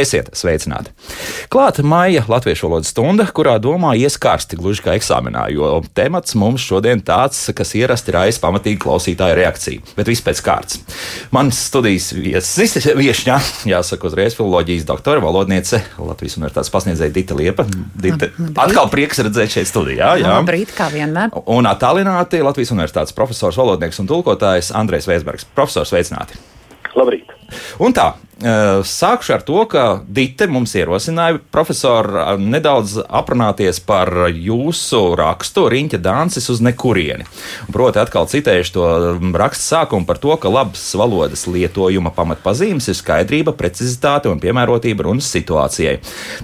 Esiet sveicināti! Klāta maija latviešu valodas stunda, kurā domā ieskārsti gluži kā eksāmenā, jo temats mums šodien tāds, kas ierasti raisa pamatīgi klausītāju reakciju, bet viss pēc kārtas. Mans studijas viesis, viesņā, jāsaka, uzreiz filoloģijas doktora, valodniece, Latvijas universitātes pasniedzēja Dita Liepa. Dita, atkal prieks redzēt šeit studijā. Jā, Labrīt, kā vienmēr. Un attālināti Latvijas universitātes profesors, valodnieks un tulkotājs Andrēs Veisbergs. Profesors, sveicināti! Labrīt! Un tā, Sākšu ar to, ka Dite mums ierosināja, profesor, nedaudz aprunāties par jūsu rakstu Riņķa Dāncis uz nekurieni. Proti, atkal citējuši to rakstu sākumu par to, ka labas valodas lietojuma pamatpazīmes ir skaidrība, precizitāte un piemērotība runas situācijai.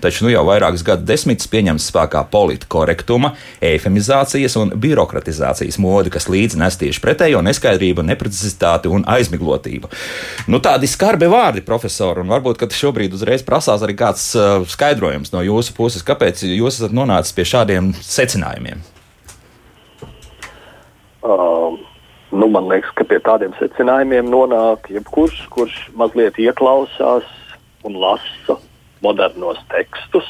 Taču nu jau vairākus gadu desmitus pieņems spēkā politkorektuma, eifemizācijas un birokratizācijas modi, kas līdzi nes tieši pretējo neskaidrību, neprecizitāti un aizmiglotību. Nu, tādi skarbi vārdi, profesor un varbūt šobrīd uzreiz prasās arī kāds uh, skaidrojums no jūsu puses, kāpēc jūs esat nonācis pie šādiem secinājumiem. Uh, nu, man liekas, ka pie tādiem secinājumiem nonāk jebkurš, kurš mazliet ieklausās un lasa modernos tekstus,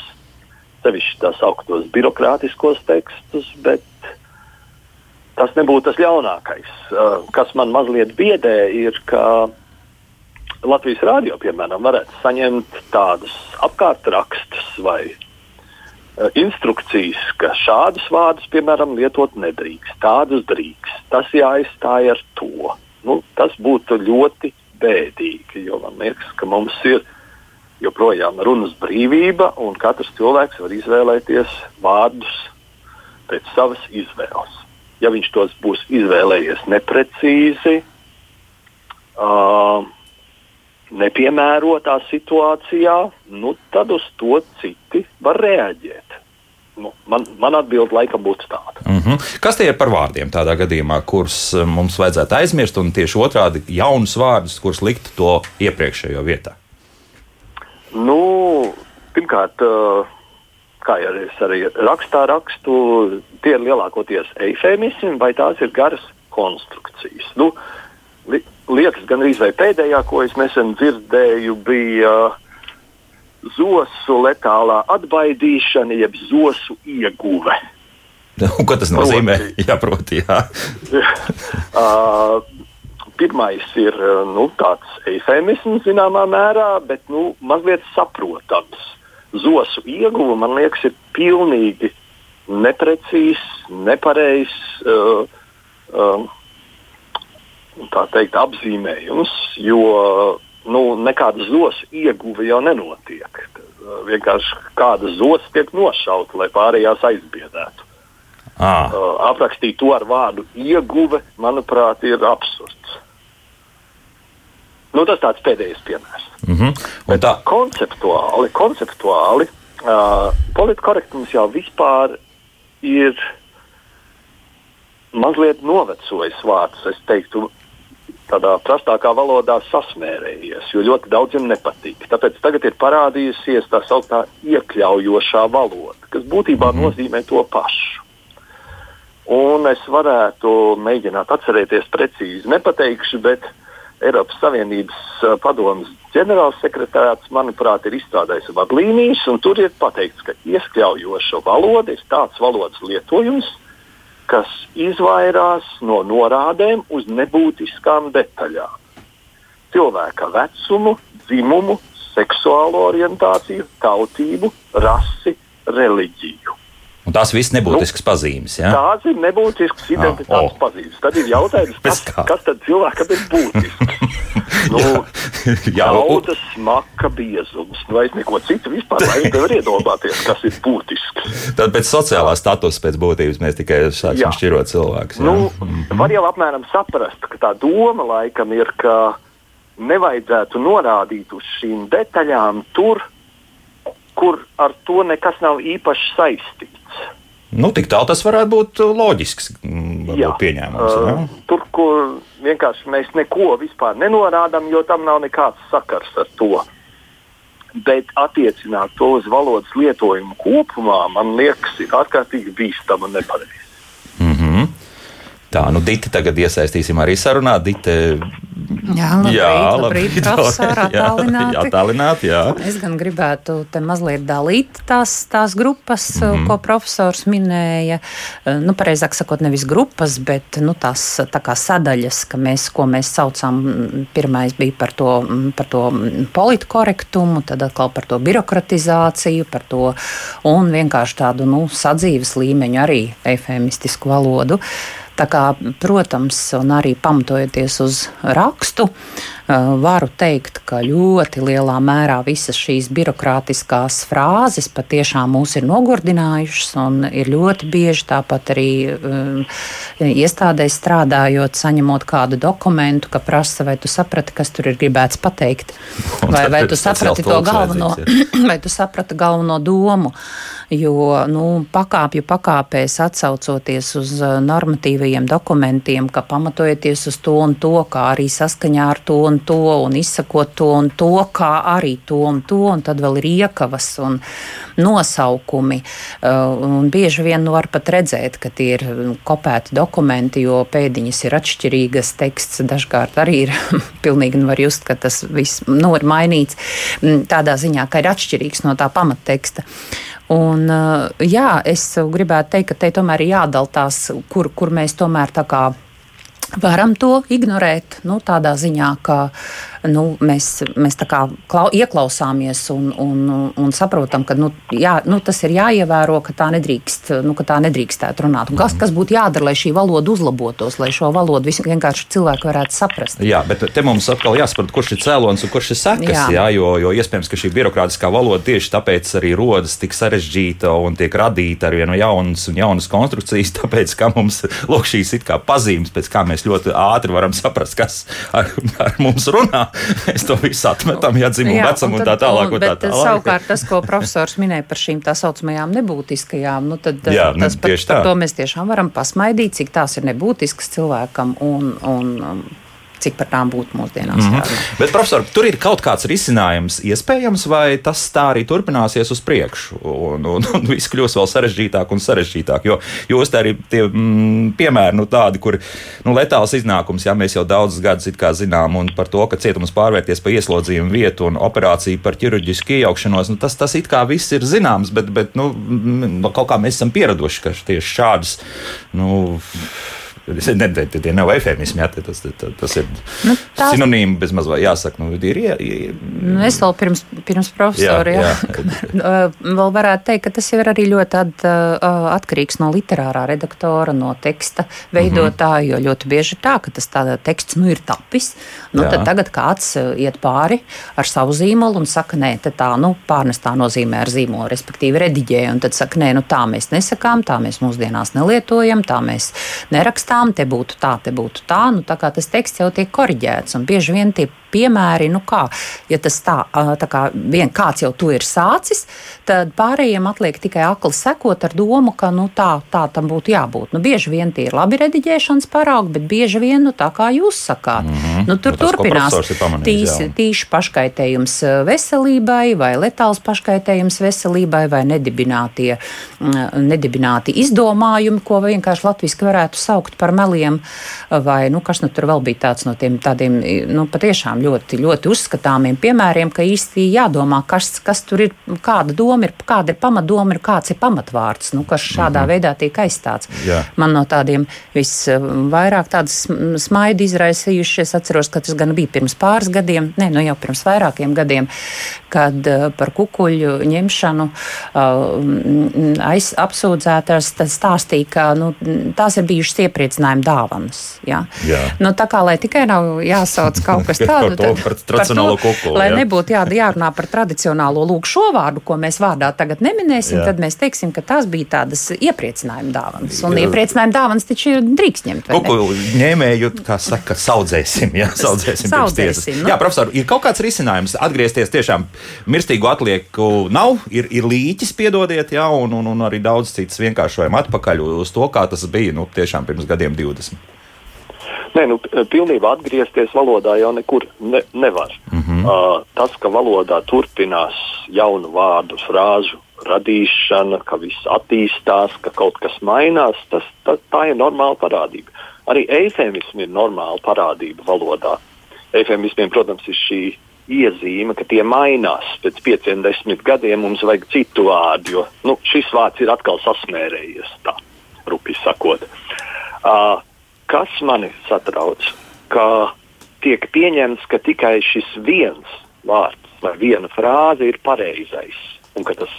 sevišķi tā sauktos birokrātiskos tekstus, bet tas nebūtu tas ļaunākais. Uh, kas man mazliet biedē, ir, ka Latvijas rādio, piemēram, varētu saņemt tādus apkārtrakstus vai uh, instrukcijas, ka šādus vārdus, piemēram, lietot nedrīkst, tādus drīkst. Tas jāizstāj ar to. Nu, tas būtu ļoti bēdīgi, jo man liekas, ka mums ir joprojām runas brīvība, un katrs cilvēks var izvēlēties vārdus pēc savas izvēles. Ja viņš tos būs izvēlējies neprecīzi, uh, nepiemērotā situācijā, nu, tad uz to citi var reaģēt. Nu, man, man atbilde laikam būtu tāda. Mm -hmm. Kas tie ir par vārdiem tādā gadījumā, kurus eh, mums vajadzētu aizmirst, un tieši otrādi jaunus vārdus, kurus likt to iepriekšējo vietā? Nu, pirmkārt, eh, kā jau es arī rakstā rakstu, tie ir lielākoties eifēmismi vai tās ir garas konstrukcijas. Nu, liekas, gan arī pēdējā, ko es nesen dzirdēju, bija zosu letālā atbaidīšana, jeb zosu ieguve. Ko tas nozīmē? Proti. Jā, proti, jā. pirmais ir nu, tāds eifemisms zināmā mērā, bet nu, mazliet saprotams. Zosu ieguve, man liekas, ir pilnīgi neprecīzs, nepareizs. Uh, uh, tā teikt, apzīmējums, jo nu, nekāda zosu ieguve jau nenotiek. Vienkārši kāda zosa tiek nošauta, lai pārējās aizbiedētu. Ah. Uh, aprakstīt to ar vārdu ieguve, manuprāt, ir absurds. Nu, tas tāds pēdējais piemērs. Mm -hmm. Un tā konceptuāli, konceptuāli uh, politkorektums jau vispār ir mazliet novecojis vārds. Es teiktu, tādā prastākā valodā sasmērējies, jo ļoti daudziem nepatīk. Tāpēc tagad ir parādījusies tā sauktā iekļaujošā valoda, kas būtībā mm. nozīmē to pašu. Un es varētu mēģināt atcerēties precīzi, nepateikšu, bet Eiropas Savienības padomus ģenerālsekretārāts, manuprāt, ir izstrādājis vadlīnijas, un tur ir pateikts, ka ieskļaujoša valoda ir tāds valodas lietojums, kas izvairās no norādēm uz nebūtiskām detaļām. Cilvēka vecumu, dzimumu, seksuālo orientāciju, tautību, rasi, reliģiju. Un tās visas nebūtiskas nu, pazīmes. Ja? Tās ir nebūtiskas identitātes ah, oh. pazīmes. Tad ir jautājums, kas, kas tad cilvēkam ir būtisks? nu, jā, Naudas smaka biezums. Nu, vai neko citu vispār nevar iedomāties, kas ir būtisks. Tad pēc sociālā statusa pēc būtības mēs tikai sāksim šķirot cilvēkus. Nu, -hmm. Var jau apmēram saprast, ka tā doma laikam ir, ka nevajadzētu norādīt uz šīm detaļām tur, kur ar to nekas nav īpaši saistīts. Nu, tik tālu tas varētu būt loģisks mm, jā, pieņēmums. Jā. Uh, tur, kur vienkārši mēs neko vispār nenorādām, jo tam nav nekāds sakars ar to. Bet attiecināt to uz valodas lietojumu kopumā, man liekas, ir ārkārtīgi bīstama un nepareizi. Tā, nu, Dita tagad iesaistīsim arī sarunā. Dita, Jā, labrīt, jā, labrīt, labrīt profesori, attālināti. Attālināti, jā. Es gan gribētu te mazliet dalīt tās, tās grupas, mm -hmm. ko profesors minēja. Nu, pareizāk sakot, nevis grupas, bet nu, tās tā kā sadaļas, ka mēs, ko mēs saucam, pirmais bija par to, par to politkorektumu, tad atkal par to birokratizāciju, par to un vienkārši tādu nu, sadzīves līmeņu arī eifemistisku valodu. Kā, protams, un arī pamatojoties uz rakstu, uh, varu teikt, ka ļoti lielā mērā visas šīs birokrātiskās frāzes patiešām mūs ir nogurdinājušas, un ir ļoti bieži tāpat arī um, iestādēs strādājot, saņemot kādu dokumentu, ka prasa, vai tu saprati, kas tur ir gribēts pateikt, vai, vai tu saprati to galveno, vai tu saprati galveno domu jo nu, pakāpju pakāpēs atsaucoties uz uh, normatīvajiem dokumentiem, ka pamatojoties uz to un to, kā arī saskaņā ar to un to, un izsakot to un to, kā arī to un to, un tad vēl ir iekavas un nosaukumi. Uh, un bieži vien nu, var pat redzēt, ka tie ir kopēti dokumenti, jo pēdiņas ir atšķirīgas, teksts dažkārt arī ir pilnīgi nu, var just, ka tas viss nu, ir mainīts mm, tādā ziņā, ka ir atšķirīgs no tā pamatteksta. Un, eh, jā, es gribētu teikt, ka te tomēr ir jādala tās, kur, kur mēs tomēr tā kā varam to ignorēt. Nu, tādā ziņā, ka nu, mēs, mēs klau, ieklausāmies un, un, un saprotam, ka nu, jā, nu, tas ir jāievēro, ka tā nedrīkst, nu, ka tā nedrīkstētu runāt. Un kas, kas būtu jādara, lai šī valoda uzlabotos, lai šo valodu vienkārši cilvēki varētu saprast? Jā, bet te mums atkal jāsaprot, kurš ir cēlonis un kurš ir sekas. Jā. Jā, jo, jo iespējams, ka šī birokrātiskā valoda tieši tāpēc arī rodas tik sarežģīta un tiek radīta ar vienu jaunas un jaunas konstrukcijas, tāpēc, ka mums lūk šīs it kā pazīmes, pēc kā mēs ļoti ātri varam saprast, kas ar, ar mums runā. mēs to visu atmetam, ja dzimumu vecumu un, un tā tālāk. Un, un tā tālāk. Savukārt tas, ko profesors minēja par šīm tā saucamajām nebūtiskajām, nu tad Jā, tas, ne, par, par to mēs tiešām varam pasmaidīt, cik tās ir nebūtiskas cilvēkam. Un, un, cik par tām būtu mūsdienās. Mm -hmm. Bet, profesor, tur ir kaut kāds risinājums iespējams, vai tas tā arī turpināsies uz priekšu, un, un, un viss kļūs vēl sarežģītāk un sarežģītāk. Jo jūs tā arī tie mm, piemēri, nu, tādi, kur nu, letāls iznākums, ja mēs jau daudzus gadus zinām, un par to, ka cietums pārvērties par ieslodzījumu vietu un operāciju par ķirurģisku iejaukšanos, nu, tas, tas it kā viss ir zināms, bet, bet nu, kaut kā mēs esam pieraduši, ka tieši šādas. Nu, Ne, tie, tie nav efemismi, jā, tas, tas, tas ir nu, tās... sinonīmi, bez mazliet jāsaka. Nu, ir, ir, ir... Nu, es vēl pirms, pirms profesora, jā, jā. jā. vēl varētu teikt, ka tas jau ir arī ļoti at, atkarīgs no literārā redaktora, no teksta veidotāja, mm -hmm. jo ļoti bieži ir tā, ka tas tādā teksts nu, ir tapis, nu, jā. tad tagad kāds iet pāri ar savu zīmolu un saka, nē, tā, nu, pārnestā nozīmē ar zīmolu, respektīvi rediģē, un tad saka, nē, nu, tā mēs nesakām, tā mēs mūsdienās nelietojam, tā mēs nerakstām rakstām, te būtu tā, te būtu tā. Nu, tā kā tas teksts jau tiek korģēts, un bieži vien tie piemēri, nu kā, ja tas tā, tā kā vien kāds jau to ir sācis, tad pārējiem atliek tikai akli sekot ar domu, ka nu, tā, tā tam būtu jābūt. Nu, bieži vien tie ir labi rediģēšanas paraugi, bet bieži vien nu, tā kā jūs sakāt. Mm -hmm. nu, tur nu, tas, turpinās tīs, tīši paškaitējums veselībai vai letāls paškaitējums veselībai vai nedibinātie, nedibināti izdomājumi, ko vienkārši latviski varētu saukt par meliem, vai nu, kas nu tur vēl bija tāds no tiem tādiem nu, patiešām ļoti, ļoti uzskatāmiem piemēriem, ka īsti jādomā, kas, kas tur ir, kāda doma ir, kāda ir pamatdoma, ir kāds ir pamatvārds, nu, kas šādā -hmm. veidā tiek aizstāts. Jā. Man no tādiem visvairāk tādas smaidu izraisījuši, es atceros, ka tas gan bija pirms pāris gadiem, ne, nu jau pirms vairākiem gadiem, kad uh, par kukuļu ņemšanu uh, aiz, apsūdzētās stāstīja, ka nu, tās ir bijušas iepriecinājuma dāvanas. Ja? Jā. Nu, tā kā lai tikai nav jāsauc kaut kas tāds, tādu tad, par tradicionālo kukuli. Lai jā. nebūtu jā, jārunā par tradicionālo lūk šo vārdu, ko mēs vārdā tagad neminēsim, jā. tad mēs teiksim, ka tās bija tādas iepriecinājuma dāvanas. Un jā. iepriecinājuma dāvanas taču drīkst ņemt. Kukuli ņēmēju, kā saka, saudzēsim. Jā, saudzēsim, saudzēsim nu? jā profesor, ir kaut kāds risinājums atgriezties tiešām mirstīgu atlieku nav, ir, ir līķis, piedodiet, jā, un, un, un arī daudz citas vienkāršojam atpakaļ uz to, kā tas bija, nu, tiešām pirms gadiem 20. Nē, nu, pilnībā atgriezties valodā jau nekur ne, nevar. Mm -hmm. uh, tas, ka valodā turpinās jaunu vārdu, frāžu radīšana, ka viss attīstās, ka kaut kas mainās, tas, tā, tā ir normāla parādība. Arī eifemismi ir normāla parādība valodā. efemismiem, protams, ir šī iezīme, ka tie mainās. Pēc pieciem, desmit gadiem mums vajag citu vārdu, jo nu, šis vārds ir atkal sasmērējies, tā rupi sakot. Uh, kas mani satrauc? Ka tiek pieņemts, ka tikai šis viens vārds vai viena frāze ir pareizais, un ka tas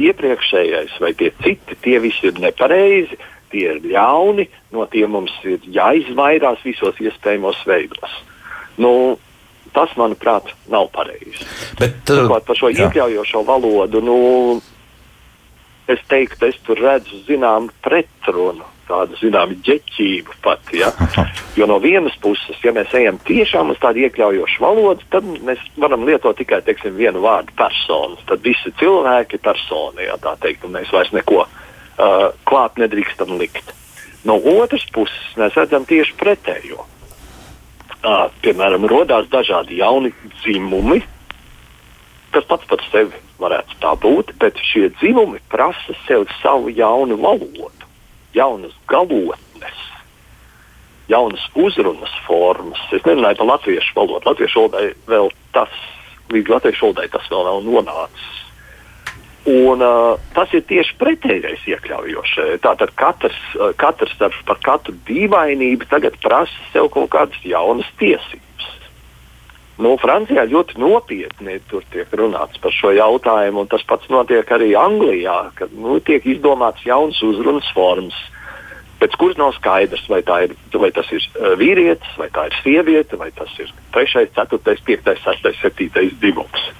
iepriekšējais vai tie citi, tie visi ir nepareizi, tie ir ļauni, no tiem mums ir jāizvairās visos iespējamos veidos. Nu, tas, manuprāt, nav pareizi. Bet, uh, Turklāt par šo jā. iekļaujošo valodu, nu, es teiktu, es tur redzu zināmu pretrunu tādu zināmu ģeķību pat. Ja? Jo no vienas puses, ja mēs ejam tiešām uz tādu iekļaujošu valodu, tad mēs varam lietot tikai teiksim, vienu vārdu personu. Tad visi cilvēki ir personi, ja tā teikt, un mēs vairs neko uh, klāt nedrīkstam likt. No otras puses, mēs redzam tieši pretējo. Uh, piemēram, radās dažādi jauni dzimumi, kas pats par sevi varētu tā būt, bet šie dzimumi prasa sev savu jaunu valodu jaunas galotnes, jaunas uzrunas formas. Es nerunāju par latviešu valodu. Latviešu valodai vēl tas, līdz latviešu valodai tas vēl nav nonācis. Un, uh, tas ir tieši pretējais iekļaujošais. Tātad katrs, uh, katrs ar, par katru dīvainību tagad prasa sev kaut kādas jaunas tiesības. Nu, Francijā ļoti nopietni tiek runāts par šo jautājumu, un tas pats notiek arī Anglijā, kad nu, tiek izdomāts jauns uzrunas formas, pēc kuras nav skaidrs, vai, ir, vai tas ir uh, vīrietis, vai tā ir sieviete, vai tas ir 3, 4, 5, 6, 7 dzimums.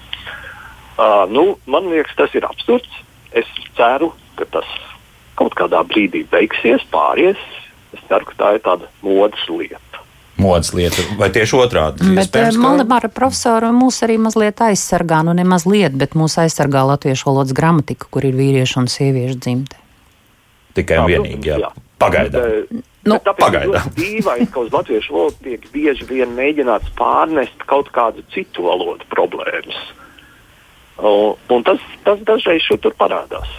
Uh, nu, man liekas, tas ir absurds. Es ceru, ka tas kaut kādā brīdī beigsies, pāries. Es ceru, ka tā ir tāda modes lieta modes lieta, vai tieši otrādi? Bet eh, Maldemāra profesora mūs arī mazliet aizsargā, nu ne mazliet, bet mūs aizsargā latviešu valodas gramatika, kur ir vīriešu un sieviešu dzimte. Tikai un vienīgi, jā. jā. Pagaidām. Nu, Pagaidām. Dīvaini, ka uz latviešu valodu tiek bieži vien mēģināts pārnest kaut kādu citu valodu problēmas. Un, un tas, tas dažreiz šur tur parādās.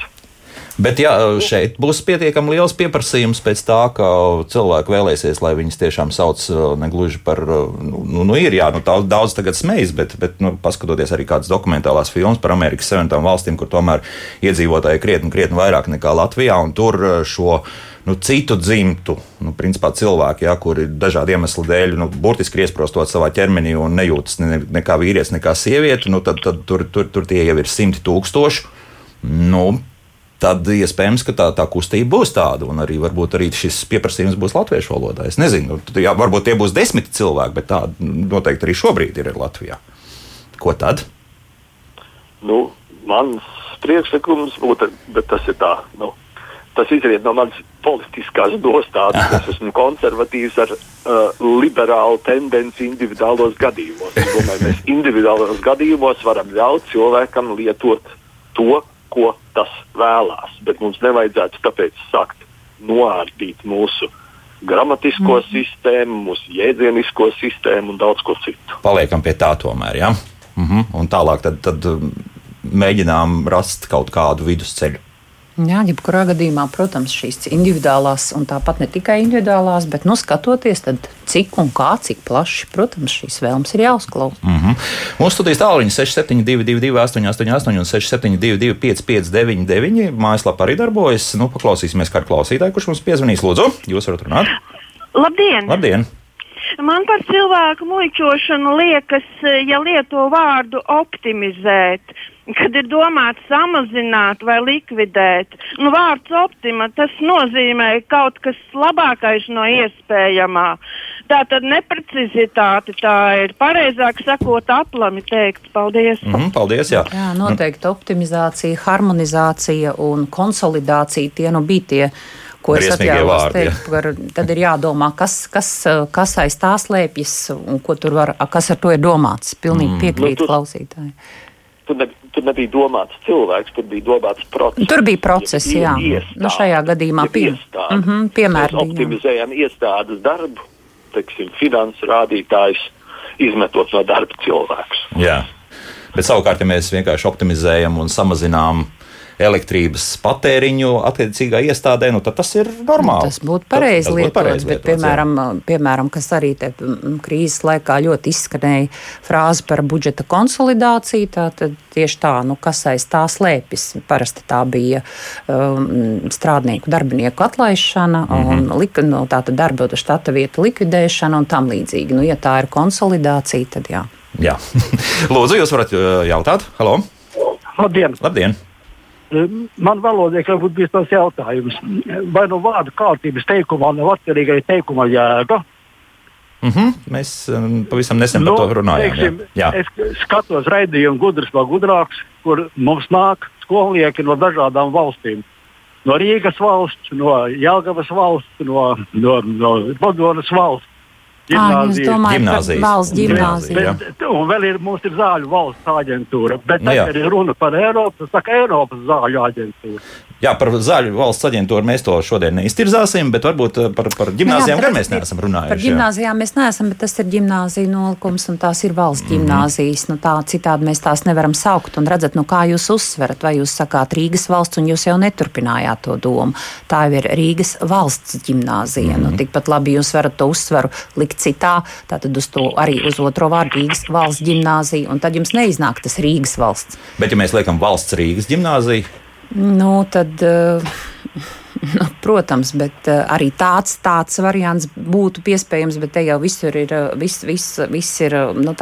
Bet ja šeit būs pietiekami liels pieprasījums pēc tā, ka cilvēki vēlēsies, lai viņas tiešām sauc uh, negluži par, uh, nu, nu, nu ir jā, nu, daudz, daudz tagad smejas, bet, bet nu, paskatoties arī kādas dokumentālās filmas par Amerikas Savienotām valstīm, kur tomēr iedzīvotāji krietni, krietni vairāk nekā Latvijā, un tur uh, šo nu, citu dzimtu, nu, principā cilvēki, ja, kuri dažādu iemeslu dēļ, nu, burtiski iesprostot savā ķermenī un nejūtas ne, ne kā vīrietis, ne kā sieviete, nu, tad, tad tur, tur, tur tie jau ir simti tūkstoši. Nu, tad iespējams, ka tā, tā kustība būs tāda, un arī varbūt arī šis pieprasījums būs latviešu valodā. Es nezinu, jā, varbūt tie būs desmit cilvēki, bet tāda noteikti arī šobrīd ir Latvijā. Ko tad? Nu, mans priekšlikums būtu, bet tas ir tā. Nu. Tas izriet no manas politiskās nostājas. Es esmu konservatīvs ar uh, liberālu tendenci individuālos gadījumos. Es domāju, mēs individuālos gadījumos varam ļaut cilvēkam lietot to, ko tas vēlās. Bet mums nevajadzētu tāpēc sākt noārdīt mūsu gramatisko mm. sistēmu, mūsu jēdzienisko sistēmu un daudz ko citu. Paliekam pie tā tomēr, ja? Mm -hmm. Un tālāk tad, tad um, mēģinām rast kaut kādu vidusceļu. Jā, jebkurā gadījumā, protams, šīs individuālās, un tāpat ne tikai individuālās, bet nu, skatoties, tad cik un kā, cik plaši, protams, šīs vēlmes ir jāuzklausa. Mm -hmm. Mūsu studijas tālruņa 6722, 888 un 672, 559, mājaslapā arī darbojas. Nu, paklausīsimies kādu klausītāju, kurš mums piezvanīs. Lūdzu, jūs varat runāt? Labdien! Labdien. Man par cilvēku muļķošanu liekas, ja lieto vārdu optimizēt kad ir domāts samazināt vai likvidēt. Nu, vārds optima tas nozīmē kaut kas labākais no iespējamā. Tā tad neprecizitāte, tā ir pareizāk sakot, aplami teikt. Paldies! Mm -hmm, paldies jā. jā, noteikti optimizācija, harmonizācija un konsolidācija tie nu bija tie ko es atļāvos teikt. Par, tad ir jādomā, kas, kas, kas aiz tā slēpjas un ko tur var, kas ar to ir domāts. Pilnīgi mm. piekrīt nu, klausītāji tur, ne, tur nebija domāts cilvēks, tur bija domāts process. Tur bija process, jā. Iestāde, nu, šajā gadījumā pie. Mm -hmm, piemēram. Mēs optimizējam iestādes darbu, teiksim, finanses rādītājs, izmetot no darba cilvēkus. Jā. Bet savukārt, ja mēs vienkārši optimizējam un samazinām elektrības patēriņu attiecīgā iestādē, nu, tad tas ir normāli. Tas būtu pareizi lietots, bet, piemēram, piemēram, kas arī te krīzes laikā ļoti izskanēja frāze par budžeta konsolidāciju, tā tad tieši tā, nu, kas aiz tā slēpjas. Parasti tā bija um, strādnieku darbinieku atlaišana mm -hmm. un mhm. lika, nu, tāda darba štata vieta likvidēšana un tam līdzīgi. Nu, ja tā ir konsolidācija, tad jā. jā. Lūdzu, jūs varat jautāt? Halo! Labdien! Labdien. Man valodai varbūt bija tas jautājums, vai no vārdu kārtības teikumā nav atkarīga arī teikuma jēga? Mm -hmm. Mēs um, pavisam nesen no, par to runājām. Teiksim, jā. Jā. Es skatos raidījumu gudrs vai gudrāks, kur mums nāk skolnieki no dažādām valstīm. No Rīgas valsts, no Jāgavas valsts, no, no, no Padonas valsts. Gimnāzija. Domāju, gimnāzijas. Valsts gimnāzija. Bet, bet, un vēl ir, mums ir zāļu valsts aģentūra. Bet nu, tagad ir runa par Eiropas, saka, Eiropas zāļu aģentūru. Jā, par zāļu valsts aģentūru mēs to šodien neiztirzāsim, bet varbūt eh, par, par gimnāzijām gan mēs neesam runājuši. Par gimnāzijām jā. mēs neesam, bet tas ir gimnāzija nolikums un tās ir valsts mm. gimnāzijas. Nu, tā, citādi mēs tās nevaram saukt. Un redzat, nu, kā jūs uzsverat, vai jūs sakāt Rīgas valsts, un jūs jau neturpinājāt to domu. Tā jau ir Rīgas valsts gimnāzija. Mm. Nu, tikpat labi jūs varat to uzsvaru likt citā, tātad uz to arī uz otro vārdu Rīgas valsts gimnāzija, un tad jums neiznāk tas Rīgas valsts. Bet ja mēs liekam valsts Rīgas gimnāziju, Nu, tad, uh, Nu, protams, bet uh, arī tāds, tāds variants būtu iespējams, bet te jau visur ir, uh, viss, viss, viss ir uh, nu,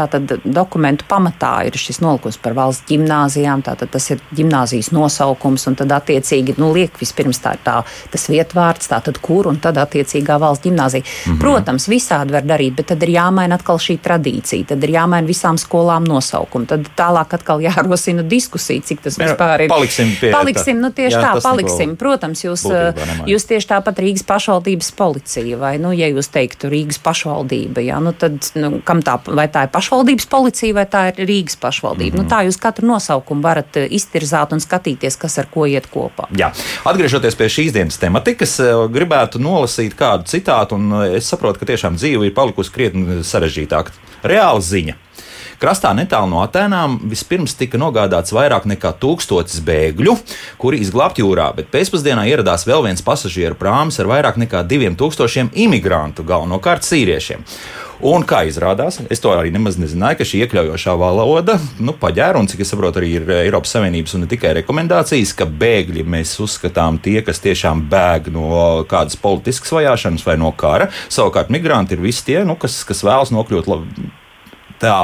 dokumentu pamatā ir šis nolikums par valsts gimnāzijām, tātad tas ir gimnāzijas nosaukums, un tad attiecīgi nu, liek vispirms tā tā, tas vietvārds, tātad kur, un tad attiecīgā valsts gimnāzija. -hmm. Protams, visādi var darīt, bet tad ir jāmaina atkal šī tradīcija, tad ir jāmaina visām skolām nosaukumi, tad tālāk atkal jārosina diskusija, cik tas vispār ir. Paliksim pie paliksim, nu tieši jā, tā, paliksim. Protams, jūs. Būtu Jūs tieši tāpat Rīgas pašvaldības policija, vai, nu, ja jūs teiktu Rīgas pašvaldība, jā, nu, tad, nu, kam tā, vai tā ir pašvaldības policija, vai tā ir Rīgas pašvaldība? Mm -hmm. nu, tā jūs katru nosaukumu varat eh, iztirzāt un skatīties, kas ar ko iet kopā. Jā. Atgriežoties pie šīs dienas tematikas, eh, gribētu nolasīt kādu citātu, un eh, es saprotu, ka tiešām dzīve ir palikusi krietni sarežģītāka. Reāla ziņa. Krastā netālu no Atēnām vispirms tika nogādāts vairāk nekā tūkstotis bēgļu, kuri izglābt jūrā, bet pēcpusdienā ieradās vēl viens pasažieru prāms ar vairāk nekā diviem tūkstošiem imigrantu, galvenokārt sīriešiem. Un kā izrādās, es to arī nemaz nezināju, ka šī iekļaujošā valoda, nu, paģēra, un cik es saprotu, arī ir Eiropas Savienības un ne tikai rekomendācijas, ka bēgļi mēs uzskatām tie, kas tiešām bēg no kādas politiskas vajāšanas vai no kara. Savukārt migranti ir visi tie, nu, kas, kas vēlas nokļūt tā,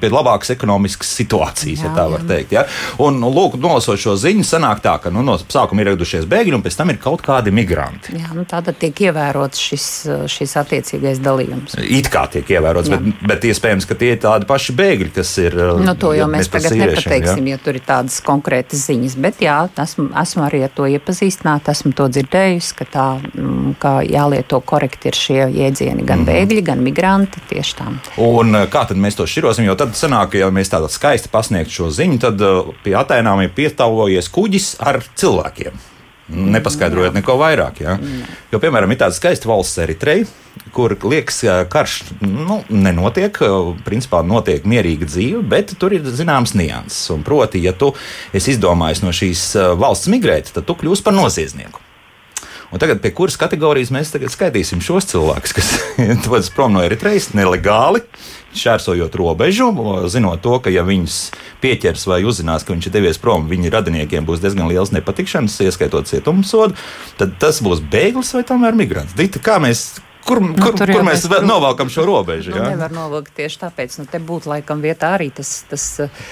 pie labākas ekonomiskas situācijas, jā, ja tā var jā. teikt. Ja? Un, nu, lūk, nolasot šo ziņu, sanāk tā, ka nu, no sākuma ir ieradušies bēgļi, un pēc tam ir kaut kādi migranti. Jā, nu, tātad tiek ievērots šis, šis attiecīgais dalījums. It kā tiek ievērots, jā. bet, bet iespējams, ka tie ir tādi paši bēgļi, kas ir. Nu, to jau mēs, tagad nepateiksim, ja? ja tur ir tādas konkrētas ziņas, bet jā, esmu, esmu arī ar to iepazīstināta, esmu to dzirdējusi, ka tā mm, kā jālieto korekti ir šie jēdzieni, gan mm -hmm. bēgļi, gan migranti tieši tā. Un kā tad mēs to šķirosim, jo tad sanāk, ja mēs tādā skaisti pasniegtu šo ziņu, tad uh, pie Atēnām ir pietāvojies kuģis ar cilvēkiem. Nepaskaidrojot neko vairāk. Ja? Jo, piemēram, ir tāda skaista valsts Eritreja, kur liekas, ka karš nu, nenotiek. Principā notiek mierīga dzīve, bet tur ir zināms nianses. Proti, ja tu esi izdomājis no šīs uh, valsts migrēt, tad tu kļūsi par noziedznieku. Un tagad pie kuras kategorijas mēs skaitīsim šos cilvēkus, kas dodas prom no Eritrejas nelegāli, šķērsojot robežu, zinot to, ka, ja viņus pieķers vai uzzinās, ka viņš ir devies prom, viņa radiniekiem būs diezgan liels nepatikšanas, ieskaitot cietumsodu, tad tas būs bēglis vai tomēr migrants. Dita, kā mēs Kur, nu, kur, kur mēs, mēs novelkam šo robežu? Nu, nevar novilkt tieši tāpēc. Nu, te būtu laikam vietā arī tas. tas uh,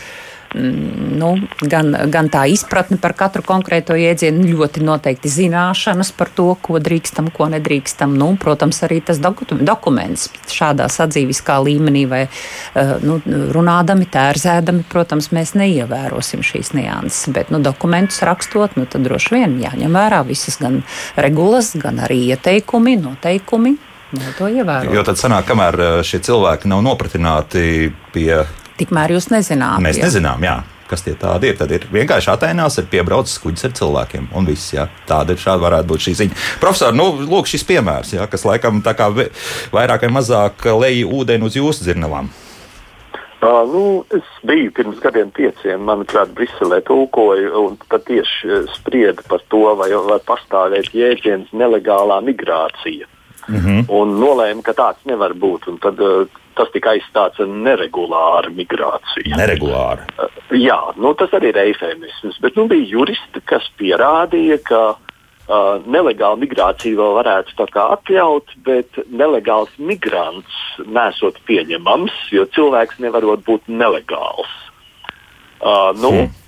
nu, gan, gan tā izpratne par katru konkrēto jēdzienu, ļoti noteikti zināšanas par to, ko drīkstam, ko nedrīkstam. Nu, protams, arī tas dokuments šādā sadzīviskā līmenī vai eh, nu, runādami, tērzēdami, protams, mēs neievērosim šīs nianses. Bet nu, dokumentus rakstot, nu, tad droši vien jāņem vērā visas gan regulas, gan arī ieteikumi, noteikumi. Nu, jo tad sanāk, kamēr eh, šie cilvēki nav nopratināti pie Tikmēr jūs nezināt. Mēs jā. nezinām, jā. Kas tie tādi ir? Tad ir vienkārši attēlās, ir piebraucis kuģis ar cilvēkiem. Un viss, jā. Tāda ir šāda varētu būt šī ziņa. Profesor, nu, lūk, šis piemērs, jā, kas laikam tā kā vairāk vai mazāk leja ūdeni uz jūsu dzirnavām. Uh, nu, es biju pirms gadiem pieciem, manuprāt, Briselē tulkoju, un tad tieši sprieda par to, vai var pastāvēt jēdziens nelegālā migrācija. Mm -hmm. Un nolēma, ka tāds nevar būt. Un tad uh, tas tika aizstāts ar neregulāru migrāciju. Neregulāru. Uh, jā, nu, tas arī ir eifemisms. Bet nu, bija juristi, kas pierādīja, ka uh, nelegāla migrācija vēl varētu atļaut, bet nelegāls migrants nesot pieņemams, jo cilvēks nevarot būt nelegāls. Uh, nu, hmm.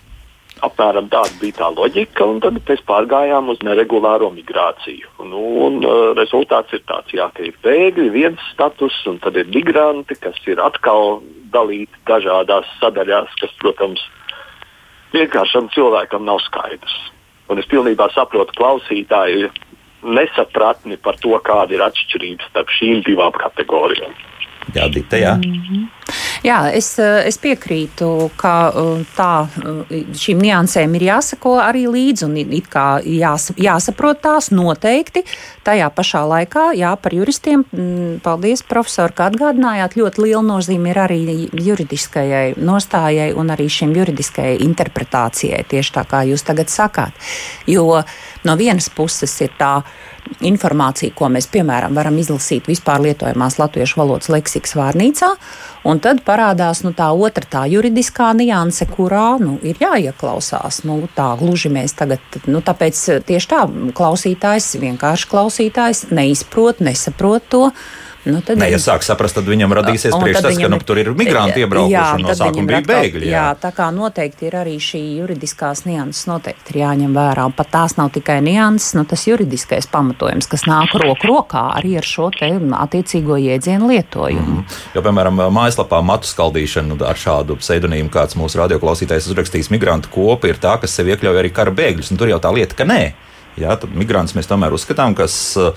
Apmēram tāda bija tā loģika, un tad mēs pārgājām uz neregulāro migrāciju. Nu, un, uh, rezultāts ir tāds, jā, ka ir bēgļi, viens status, un tad ir migranti, kas ir atkal dalīti dažādās sadaļās, kas, protams, vienkāršam cilvēkam nav skaidrs. Un es pilnībā saprotu klausītāju nesapratni par to, kāda ir atšķirība starp šīm divām kategorijām. Jā, Dita, jā. Mm -hmm. Jā, es, eh, es piekrītu, ka eh, tā, eh, šīm niansēm ir jāsako arī līdzi un it kā jās, jāsaprot tās noteikti. Tajā pašā laikā, jā, par juristiem, mm, paldies, profesori, ka atgādinājāt, ļoti liela nozīme ir arī juridiskajai nostājai un arī šim juridiskajai interpretācijai, tieši tā kā jūs tagad sakāt. Jo no vienas puses ir tā informācija, ko mēs, piemēram, varam izlasīt vispār lietojamās latviešu valodas leksikas vārnīcā, un tad parādās nu, tā otra, tā juridiskā nianse, kurā nu, ir jāieklausās. Nu, tā gluži mēs tagad, nu, tāpēc tieši tā klausītājs, vienkārši klausītājs neizprot, nesaprot to. Nu, tad ne, ja sāk saprast, tad viņam radīsies priekšstats, ka nu, tur ir migranti iebraukuši jā, un no sākuma bija bēgļi. Jā. jā, tā kā noteikti ir arī šī juridiskās nianses noteikti ir jāņem vērā. Un pat tās nav tikai nianses, nu, tas juridiskais pamatojums, kas nāk roku rokā arī ar šo te attiecīgo jēdzienu lietojumu. Mm. Jo, piemēram, mājaslapā matu skaldīšana ar šādu pseidonīmu, kāds mūsu radioklausītājs uzrakstījis, migrantu kopa ir tā, kas sev iekļauj arī kara bēgļus, un tur jau tā lieta, ka nē. Jā, migrants mēs tomēr uzskatām, kas uh,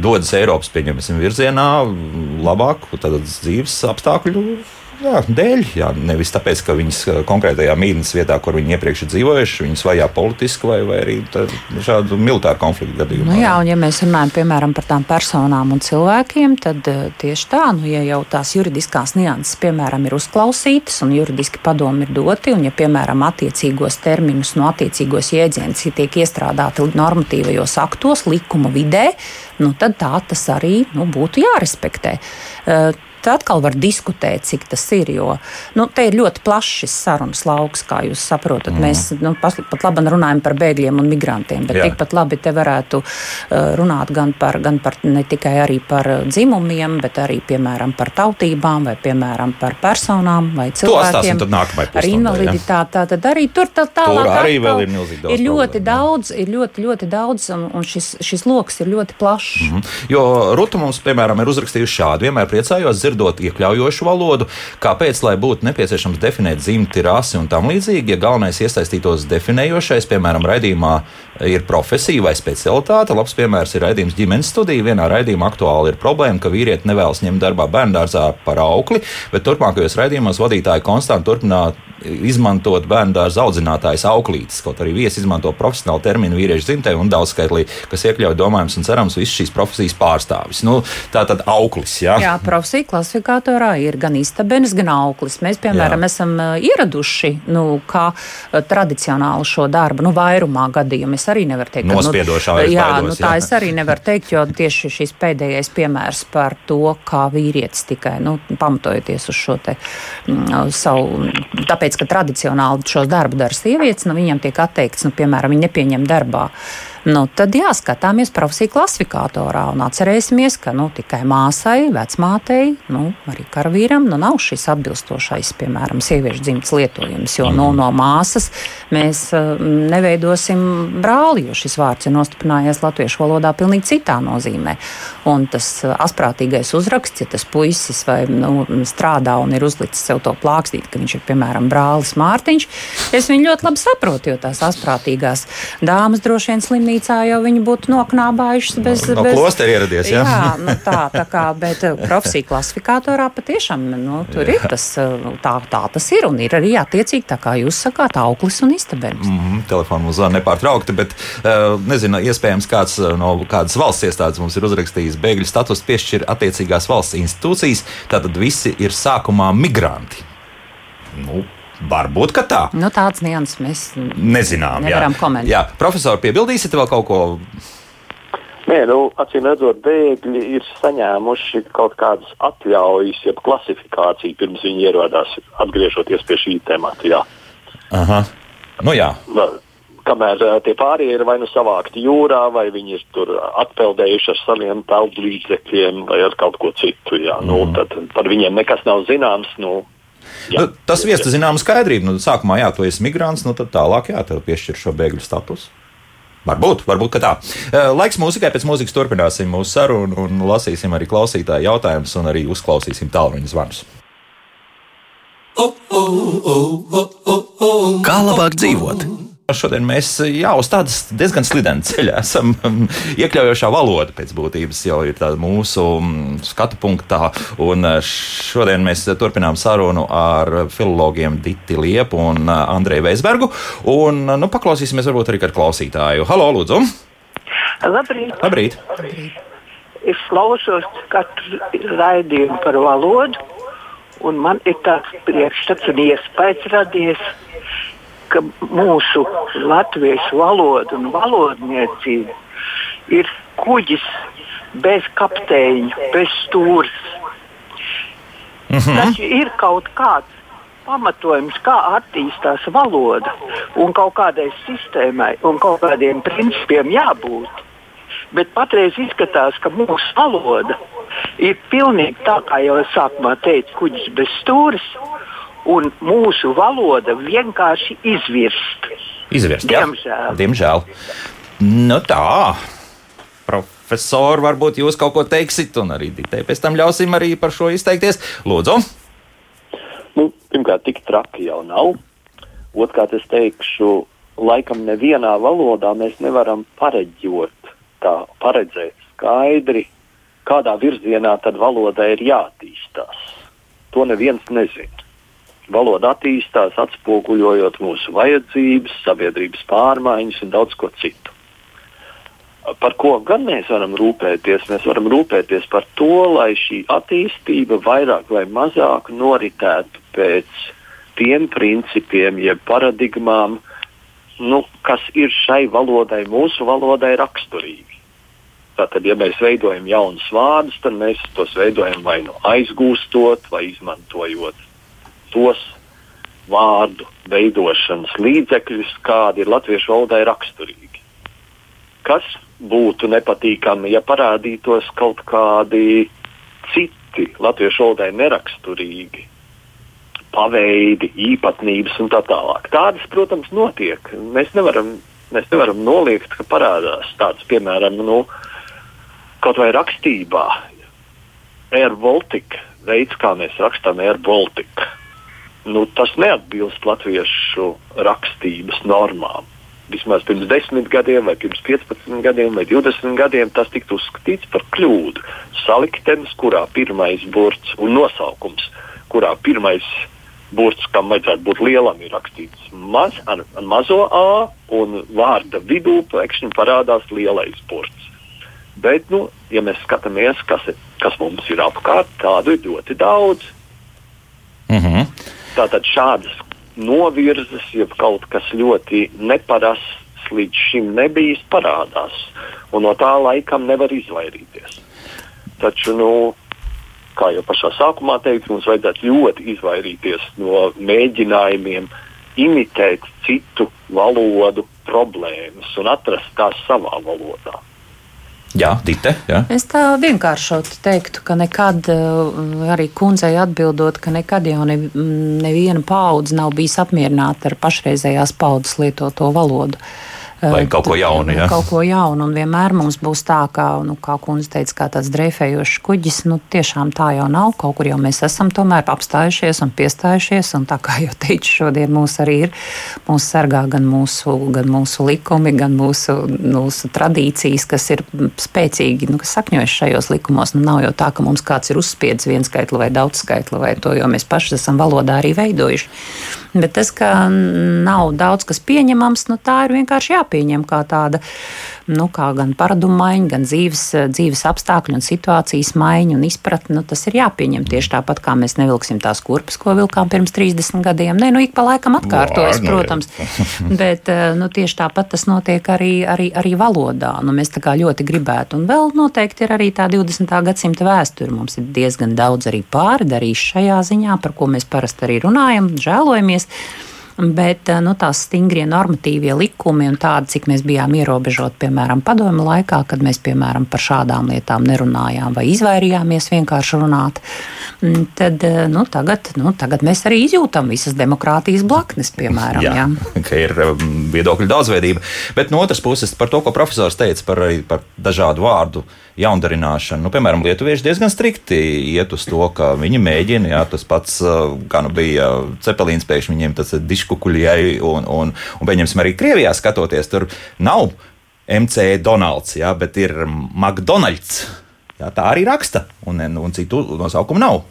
dodas Eiropas virzienā, labāku dzīves apstākļu jā, dēļ. Jā, nevis tāpēc, ka viņas uh, konkrētajā mītnes vietā, kur viņi iepriekš ir dzīvojuši, viņas vajā politiski vai, vai arī šādu militāru konfliktu gadījumā. Nu jā, un ja mēs runājam piemēram par tām personām un cilvēkiem, tad uh, tieši tā, nu, ja jau tās juridiskās nianses, piemēram, ir uzklausītas un juridiski padomi ir doti, un ja, piemēram, attiecīgos terminus no attiecīgos jēdzienus tiek iestrādāti normatīvajos aktos, likuma vidē, nu, tad tā tas arī nu, būtu jārespektē. Uh, Tad atkal var diskutēt, cik tas ir. Jo nu, te ir ļoti plašs sarunas lauks, kā jūs saprotat. Mm. Mēs nu, pat, pat labi runājam par bēgļiem un migrantiem, bet Jā. tikpat labi te varētu uh, runāt gan par, gan par ne tikai par dzimumiem, bet arī piemēram par tautībām vai piemēram par personām vai cilvēkiem ar invaliditāti. Tā tad arī tur tā tālāk. Tur arī vēl ir milzīgi daudz. Ir ļoti problēma. daudz, ir ļoti, ļoti daudz, un, un šis, šis lokus ir ļoti plašs. Mm -hmm. Jo Ruta mums, piemēram, ir uzrakstījusi šādu. Vienmēr priecājos dzirdot iekļaujošu valodu. Kāpēc, lai būtu nepieciešams definēt dzimti, rasi un tam līdzīgi, ja galvenais iesaistītos definējošais, piemēram, raidījumā ir profesija vai specialitāte. Labs piemērs ir raidījums ģimenes studija. Vienā raidījumā aktuāli ir problēma, ka vīrieti nevēlas ņemt darbā bērngārzā par aukli, bet turpmākajos raidījumos vadītāji konstanti turpina izmantot bērnu dārza audzinātājs auklītes. Kaut arī viesi izmanto profesionālu terminu vīriešu dzimtē un daudzskaitlī, kas iekļauj domājums un cerams visas šīs profesijas pārstāvis. Nu, tā tad auklis. Jā, jā profesija klasifikatorā ir gan istabenis, gan auklis. Mēs, piemēram, jā. esam ieraduši nu, kā tradicionāli šo darbu, nu, vairumā gadījumu. Es arī nevaru teikt, ka Nospiedošā nu, jā, baidos, nu, tā jā. es arī nevaru teikt, jo tieši šis pēdējais piemērs par to, kā vīrietis tikai nu, pamatojoties uz šo te, mm, savu. Tāpēc, ka tradicionāli šo darbu dara sievietes, nu, viņam tiek atteikts, nu, piemēram, viņi nepieņem darbā nu, tad jāskatāmies profesiju klasifikatorā un atcerēsimies, ka nu, tikai māsai, vecmātei, nu, arī karavīram nu, nav šis atbilstošais, piemēram, sieviešu dzimtes lietojums. Jo nu, no māsas mēs uh, neveidosim brāli, jo šis vārds ir nostiprinājies latviešu valodā pilnīgi citā nozīmē. Un tas uh, asprātīgais uzraksts, ja tas puisis vai nu, strādā un ir uzlicis sev to plākstīt, ka viņš ir piemēram brālis Mārtiņš, es viņu ļoti labi saprotu, jo tās asprātīgās dāmas droši vien slimīgi baznīcā jau viņi būtu noknābājušas bez. No, no bez klostera ieradies, jā. jā nu tā, tā kā, bet eh, profesija klasifikatorā patiešām nu, tur jā. ir tas, eh, tā, tā tas ir un ir arī attiecīgi tā kā jūs sakāt, auklis un istabenis. Mm -hmm, telefonu mums zvana nepārtraukti, bet uh, nezinu, iespējams kāds no kādas valsts iestādes mums ir uzrakstījis bēgļu status piešķir attiecīgās valsts institūcijas, tātad visi ir sākumā migranti. Nu, Varbūt tā. Nu, tāds nianses mēs nezinām. Nevaram jā. komentēt. Jā, profesori, piebildīsiet vēl kaut ko? Nē, nu, acīm redzot, bēgļi ir saņēmuši kaut kādas atļaujas, jeb klasifikāciju pirms viņi ierodās, atgriežoties pie šī temata. Jā. Aha. Nu, jā. Kamēr tie pārējie ir vai nu savākti jūrā, vai viņi ir tur atpeldējuši ar saviem peldu līdzekļiem, vai ar kaut ko citu. Jā. Mm. Nu, mhm. tad par viņiem nekas nav zināms. Nu, Jā, nu, tas viesta zināma skaidrība. Nu, sākumā, jā, tu esi migrants, nu, tad tālāk, jā, tev piešķir šo bēgļu statusu. Varbūt, varbūt tā. Laiks mūzikai, pēc mūzikas turpināsim mūsu sarunu un lasīsim arī klausītāju jautājumus un arī uzklausīsim tālruņa zvanus. Kā labāk dzīvot? Šodien mēs jā, uz tādas diezgan slidena ceļa esam. Iekļaujošā valoda pēc būtības jau ir mūsu mm, skatu punktā. Un eh, šodien mēs turpinām sarunu ar filologiem Diti Liepu un eh, Andreju Veisbergu. Un, nu, paklausīsimies varbūt arī ar klausītāju. Halo, lūdzu! Labrīt! Labrīt. Labrīt. Es klausos katru raidījumu par valodu, un man ir tāds priekšstats un iespējas radies, ka mūsu latviešu valoda un valodniecība ir kuģis bez kapteiņa, bez stūres. Mm -hmm. Taču ir kaut kāds pamatojums, kā attīstās valoda un kaut kādai sistēmai un kaut kādiem principiem jābūt. Bet patreiz izskatās, ka mūsu valoda ir pilnīgi tā, kā jau es sākumā teicu, kuģis bez stūres un mūsu valoda vienkārši izvirst. Izvirst, Diemžēl. Diemžēl. Nu tā. Profesori, varbūt jūs kaut ko teiksit, un arī Ditei pēc tam ļausim arī par šo izteikties. Lūdzu! Nu, pirmkārt, tik traki jau nav. Otrkārt, es teikšu, laikam nevienā valodā mēs nevaram pareģot, tā paredzēt skaidri, kādā virzienā tad valodai ir jātīstās. To neviens nezina. Valoda attīstās, atspoguļojot mūsu vajadzības, sabiedrības pārmaiņas un daudz ko citu. Par ko gan mēs varam rūpēties? Mēs varam rūpēties par to, lai šī attīstība vairāk vai mazāk noritētu pēc tiem principiem, jeb paradigmām, nu, kas ir šai valodai, mūsu valodai raksturīgi. Tātad, ja mēs veidojam jaunus vārdus, tad mēs tos veidojam vai nu aizgūstot, vai izmantojot tos vārdu veidošanas līdzekļus, kādi ir latviešu valodai raksturīgi. Kas būtu nepatīkami, ja parādītos kaut kādi citi latviešu valodai neraksturīgi paveidi, īpatnības un tā tālāk. Tādas, protams, notiek. Mēs nevaram, mēs nevaram noliegt, ka parādās tādas, piemēram, nu, kaut vai rakstībā. Air Baltica veids, kā mēs rakstām Air Baltica nu, tas neatbilst latviešu rakstības normām. Vismaz pirms 10 gadiem, vai pirms 15 gadiem, vai 20 gadiem tas tika uzskatīts par kļūdu. Saliktenis, kurā pirmais burts un nosaukums, kurā pirmais burts, kam vajadzētu būt lielam, ir rakstīts maz, ar, ar mazo a, un vārda vidū pēkšņi parādās lielais burts. Bet, nu, ja mēs skatāmies, kas, kas mums ir apkārt, tādu ir ļoti daudz. Mm -hmm. Tātad šādas novirzes, ja kaut kas ļoti neparasts līdz šim nebijis, parādās. Un no tā laikam nevar izvairīties. Taču, nu, kā jau pašā sākumā teicu, mums vajadzētu ļoti izvairīties no mēģinājumiem imitēt citu valodu problēmas un atrast tās savā valodā. Jā, Dite, jā. Es tā vienkāršot teiktu, ka nekad, eh, arī kundzei atbildot, ka nekad jau ne, neviena paudze nav bijis apmierināta ar pašreizējās paudzes lietoto valodu. Uh, Vai kaut ko jaunu. Ja? Kaut ko jaunu, un vienmēr mums būs tā, kā, nu, kā kundze teica, kā tāds dreifējošs kuģis. Nu, tiešām tā jau nav. Kaut kur jau mēs esam tomēr apstājušies un piestājušies, un tā kā jau teicu, šodien mūs arī ir. Mūs sargā gan mūsu, gan mūsu likumi, gan mūsu, mūsu tradīcijas, kas ir spēcīgi, nu, kas sakņojas šajos likumos. Nu, nav jau tā, ka mums kāds ir uzspiedis viens skaitli vai daudz skaitli, vai to jau mēs paši esam valodā arī veidojuši. Bet tas, ka nav daudz kas pieņemams, nu, tā ir vienkārši jāpieņem kā tāda nu, gan paradumu maiņa, gan dzīves, dzīves apstākļu un situācijas maiņa un izpratne. Nu, tas ir jāpieņem tieši tāpat, kā mēs nevilksim tās kurpes, ko vilkām pirms 30 gadiem. Nē, nu, ik pa laikam atkārtojas, nu, protams, bet nu, tieši tāpat tas notiek arī, arī, arī valodā. Nu, mēs tā kā ļoti gribētu. Un vēl noteikti ir arī tā 20. gadsimta vēsture. Mums ir diezgan daudz arī pārdarījuši šajā ziņā, par ko mēs parasti arī runājam, žēlojamies. Bet eh, nu, tās stingrie normatīvie likumi un tādi, cik mēs bijām ierobežoti, piemēram, padomu laikā, kad mēs piemēram, par šādām lietām nerunājām vai izvairījāmies vienkārši runāt, mm, tad eh, nu, tagad, nu, tagad mēs arī izjūtam visas demokrātijas blaknes, piemēram. Jā, jā. ka ir mm, viedokļu daudzveidība. Bet no otras puses, par to, ko profesors teica par, par dažādu vārdu jaundarināšanu. Nu, piemēram, lietuvieši diezgan strikti iet uz to, ka viņi mēģina, jā, tas pats, kā nu bija Cepelīns, pēkšņi viņiem tas ir diškukuļai, un, un, un pieņemsim arī Krievijā skatoties, tur nav MC Donalds, jā, bet ir McDonald's. Jā, tā arī raksta, un, un citu nosaukumu nav.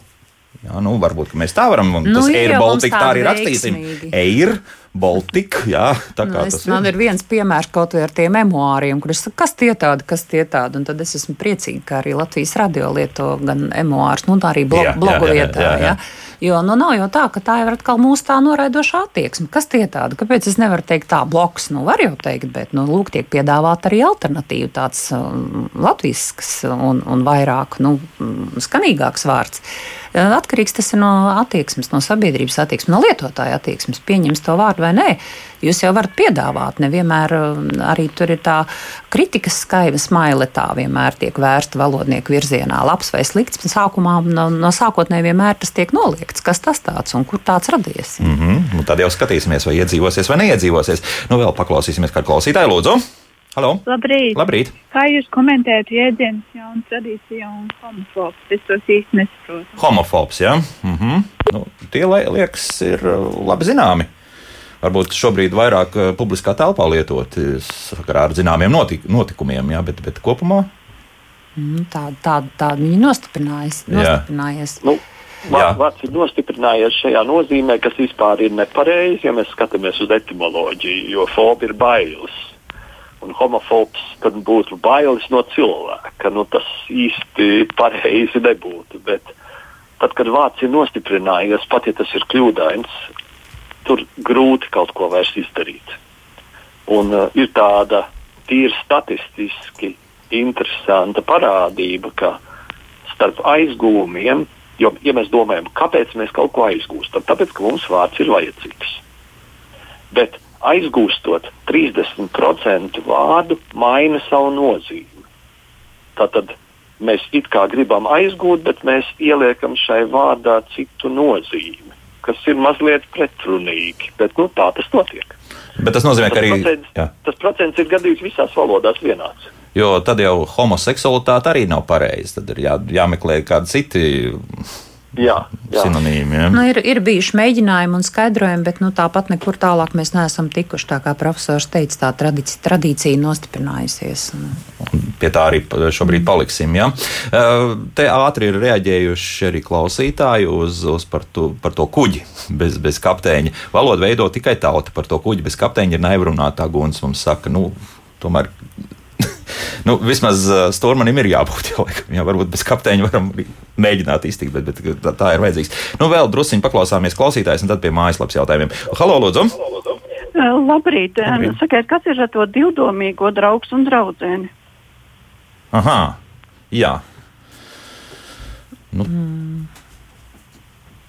Jā, nu, varbūt mēs tā varam. Nu, tas ir Baltika, tā arī rakstīsim. Air, Baltika. Jā, tā kā nu, es, tas man ir. ir viens piemērs kaut vai ar tiem memoāriem, kur es saku, kas tie tādi, kas tie tādi. Un tad es esmu priecīga, ka arī Latvijas radio lieto gan memoārus, nu tā arī blo jā, blogu jā, vietā. Jā, jā, jā. Jo nu, nav jau tā, ka tā ir atkal mūsu tā noraidoša attieksme. Kas tie tādi? Kāpēc es nevaru teikt tā bloks? Nu, var jau teikt, bet nu, lūk, tiek piedāvāta arī alternatīva, tāds um, latvisks un, un vairāk nu, skanīgāks vārds. Atkarīgs tas ir no attieksmes, no sabiedrības attieksmes, no lietotāja attieksmes. Pieņems to vārdu vai nē. Jūs jau varat piedāvāt, nevienmēr um, arī tur ir tā kritikas skaiva smaile, tā vienmēr tiek vērsta valodnieku virzienā, labs vai slikts. Sākumā no, no sākotnēji vienmēr tas tiek noliegts, kas tas tāds un kur tāds radies. Mm -hmm. Tad jau skatīsimies, vai iedzīvosies vai neiedzīvosies. Nu, vēl paklausīsimies, kā klausītāji lūdzu. Halo. Labrīt. Labrīt. Kā jūs komentējat jēdzienus, jaunu tradīciju un homofobs? Es tos īsti nesaprotu. Homofobs, jā. Ja? Mm -hmm. nu, tie liekas ir uh, labi zināmi varbūt šobrīd vairāk eh, publiskā telpā lietot sakarā ar zināmiem notik notikumiem, jā, bet, bet kopumā. Tāda tā, tā viņa nostiprinājies. nostiprinājies. Nu, Vārds ir nostiprinājies šajā nozīmē, kas vispār ir nepareizi, ja mēs skatāmies uz etimoloģiju, jo fobi ir bailes. Un homofobs tad būtu bailes no cilvēka. Nu, tas īsti pareizi nebūtu. Bet tad, kad vārds ir nostiprinājies, pat ja tas ir kļūdains, tur grūti kaut ko vairs izdarīt. Un, uh, ir tāda tīri statistiski interesanta parādība, ka starp aizgūmiem, jo, ja mēs domājam, kāpēc mēs kaut ko aizgūstam, tāpēc, ka mums vārds ir vajadzīgs. Bet aizgūstot 30% vārdu, maina savu nozīmi. Tātad mēs it kā gribam aizgūt, bet mēs ieliekam šai vārdā citu nozīmi kas ir mazliet pretrunīgi. Bet nu, tā tas notiek. Bet tas nozīmē, tas ka arī procents, jā. tas procents ir gandrīz visās valodās vienāds. Jo tad jau homoseksualitāte arī nav pareiza. Tad ir jā, jāmeklē kādi citi Jā, jā. sinonīmi. Ja? Nu, ir, ir bijuši mēģinājumi un skaidrojumi, bet nu, tāpat nekur tālāk mēs neesam tikuši. Tā kā profesors teica, tā tradīcija, tradīcija nostiprinājusies. Pie tā arī šobrīd paliksim. Ja? Te ātri ir reaģējuši arī klausītāji uz, uz par, to, par to kuģi bez, bez kapteiņa. Valodu veido tikai tauta. Par to kuģi bez kapteiņa ir naivrunātā guns. Mums saka, nu, tomēr nu, vismaz uh, stūrmanim ir jābūt. Jā, jā, varbūt bez kapteiņa varam mēģināt iztikt, bet, bet tā, tā ir vajadzīgs. Nu, vēl druskuļi paklausāmies klausītājs, un tad pie mājaslapas jautājumiem. Halo, Lūdzu! Labrīt! Labrīt. Sakiet, kas ir ar to divdomīgo draugu un draugu? Aha, jā. Nu. Mm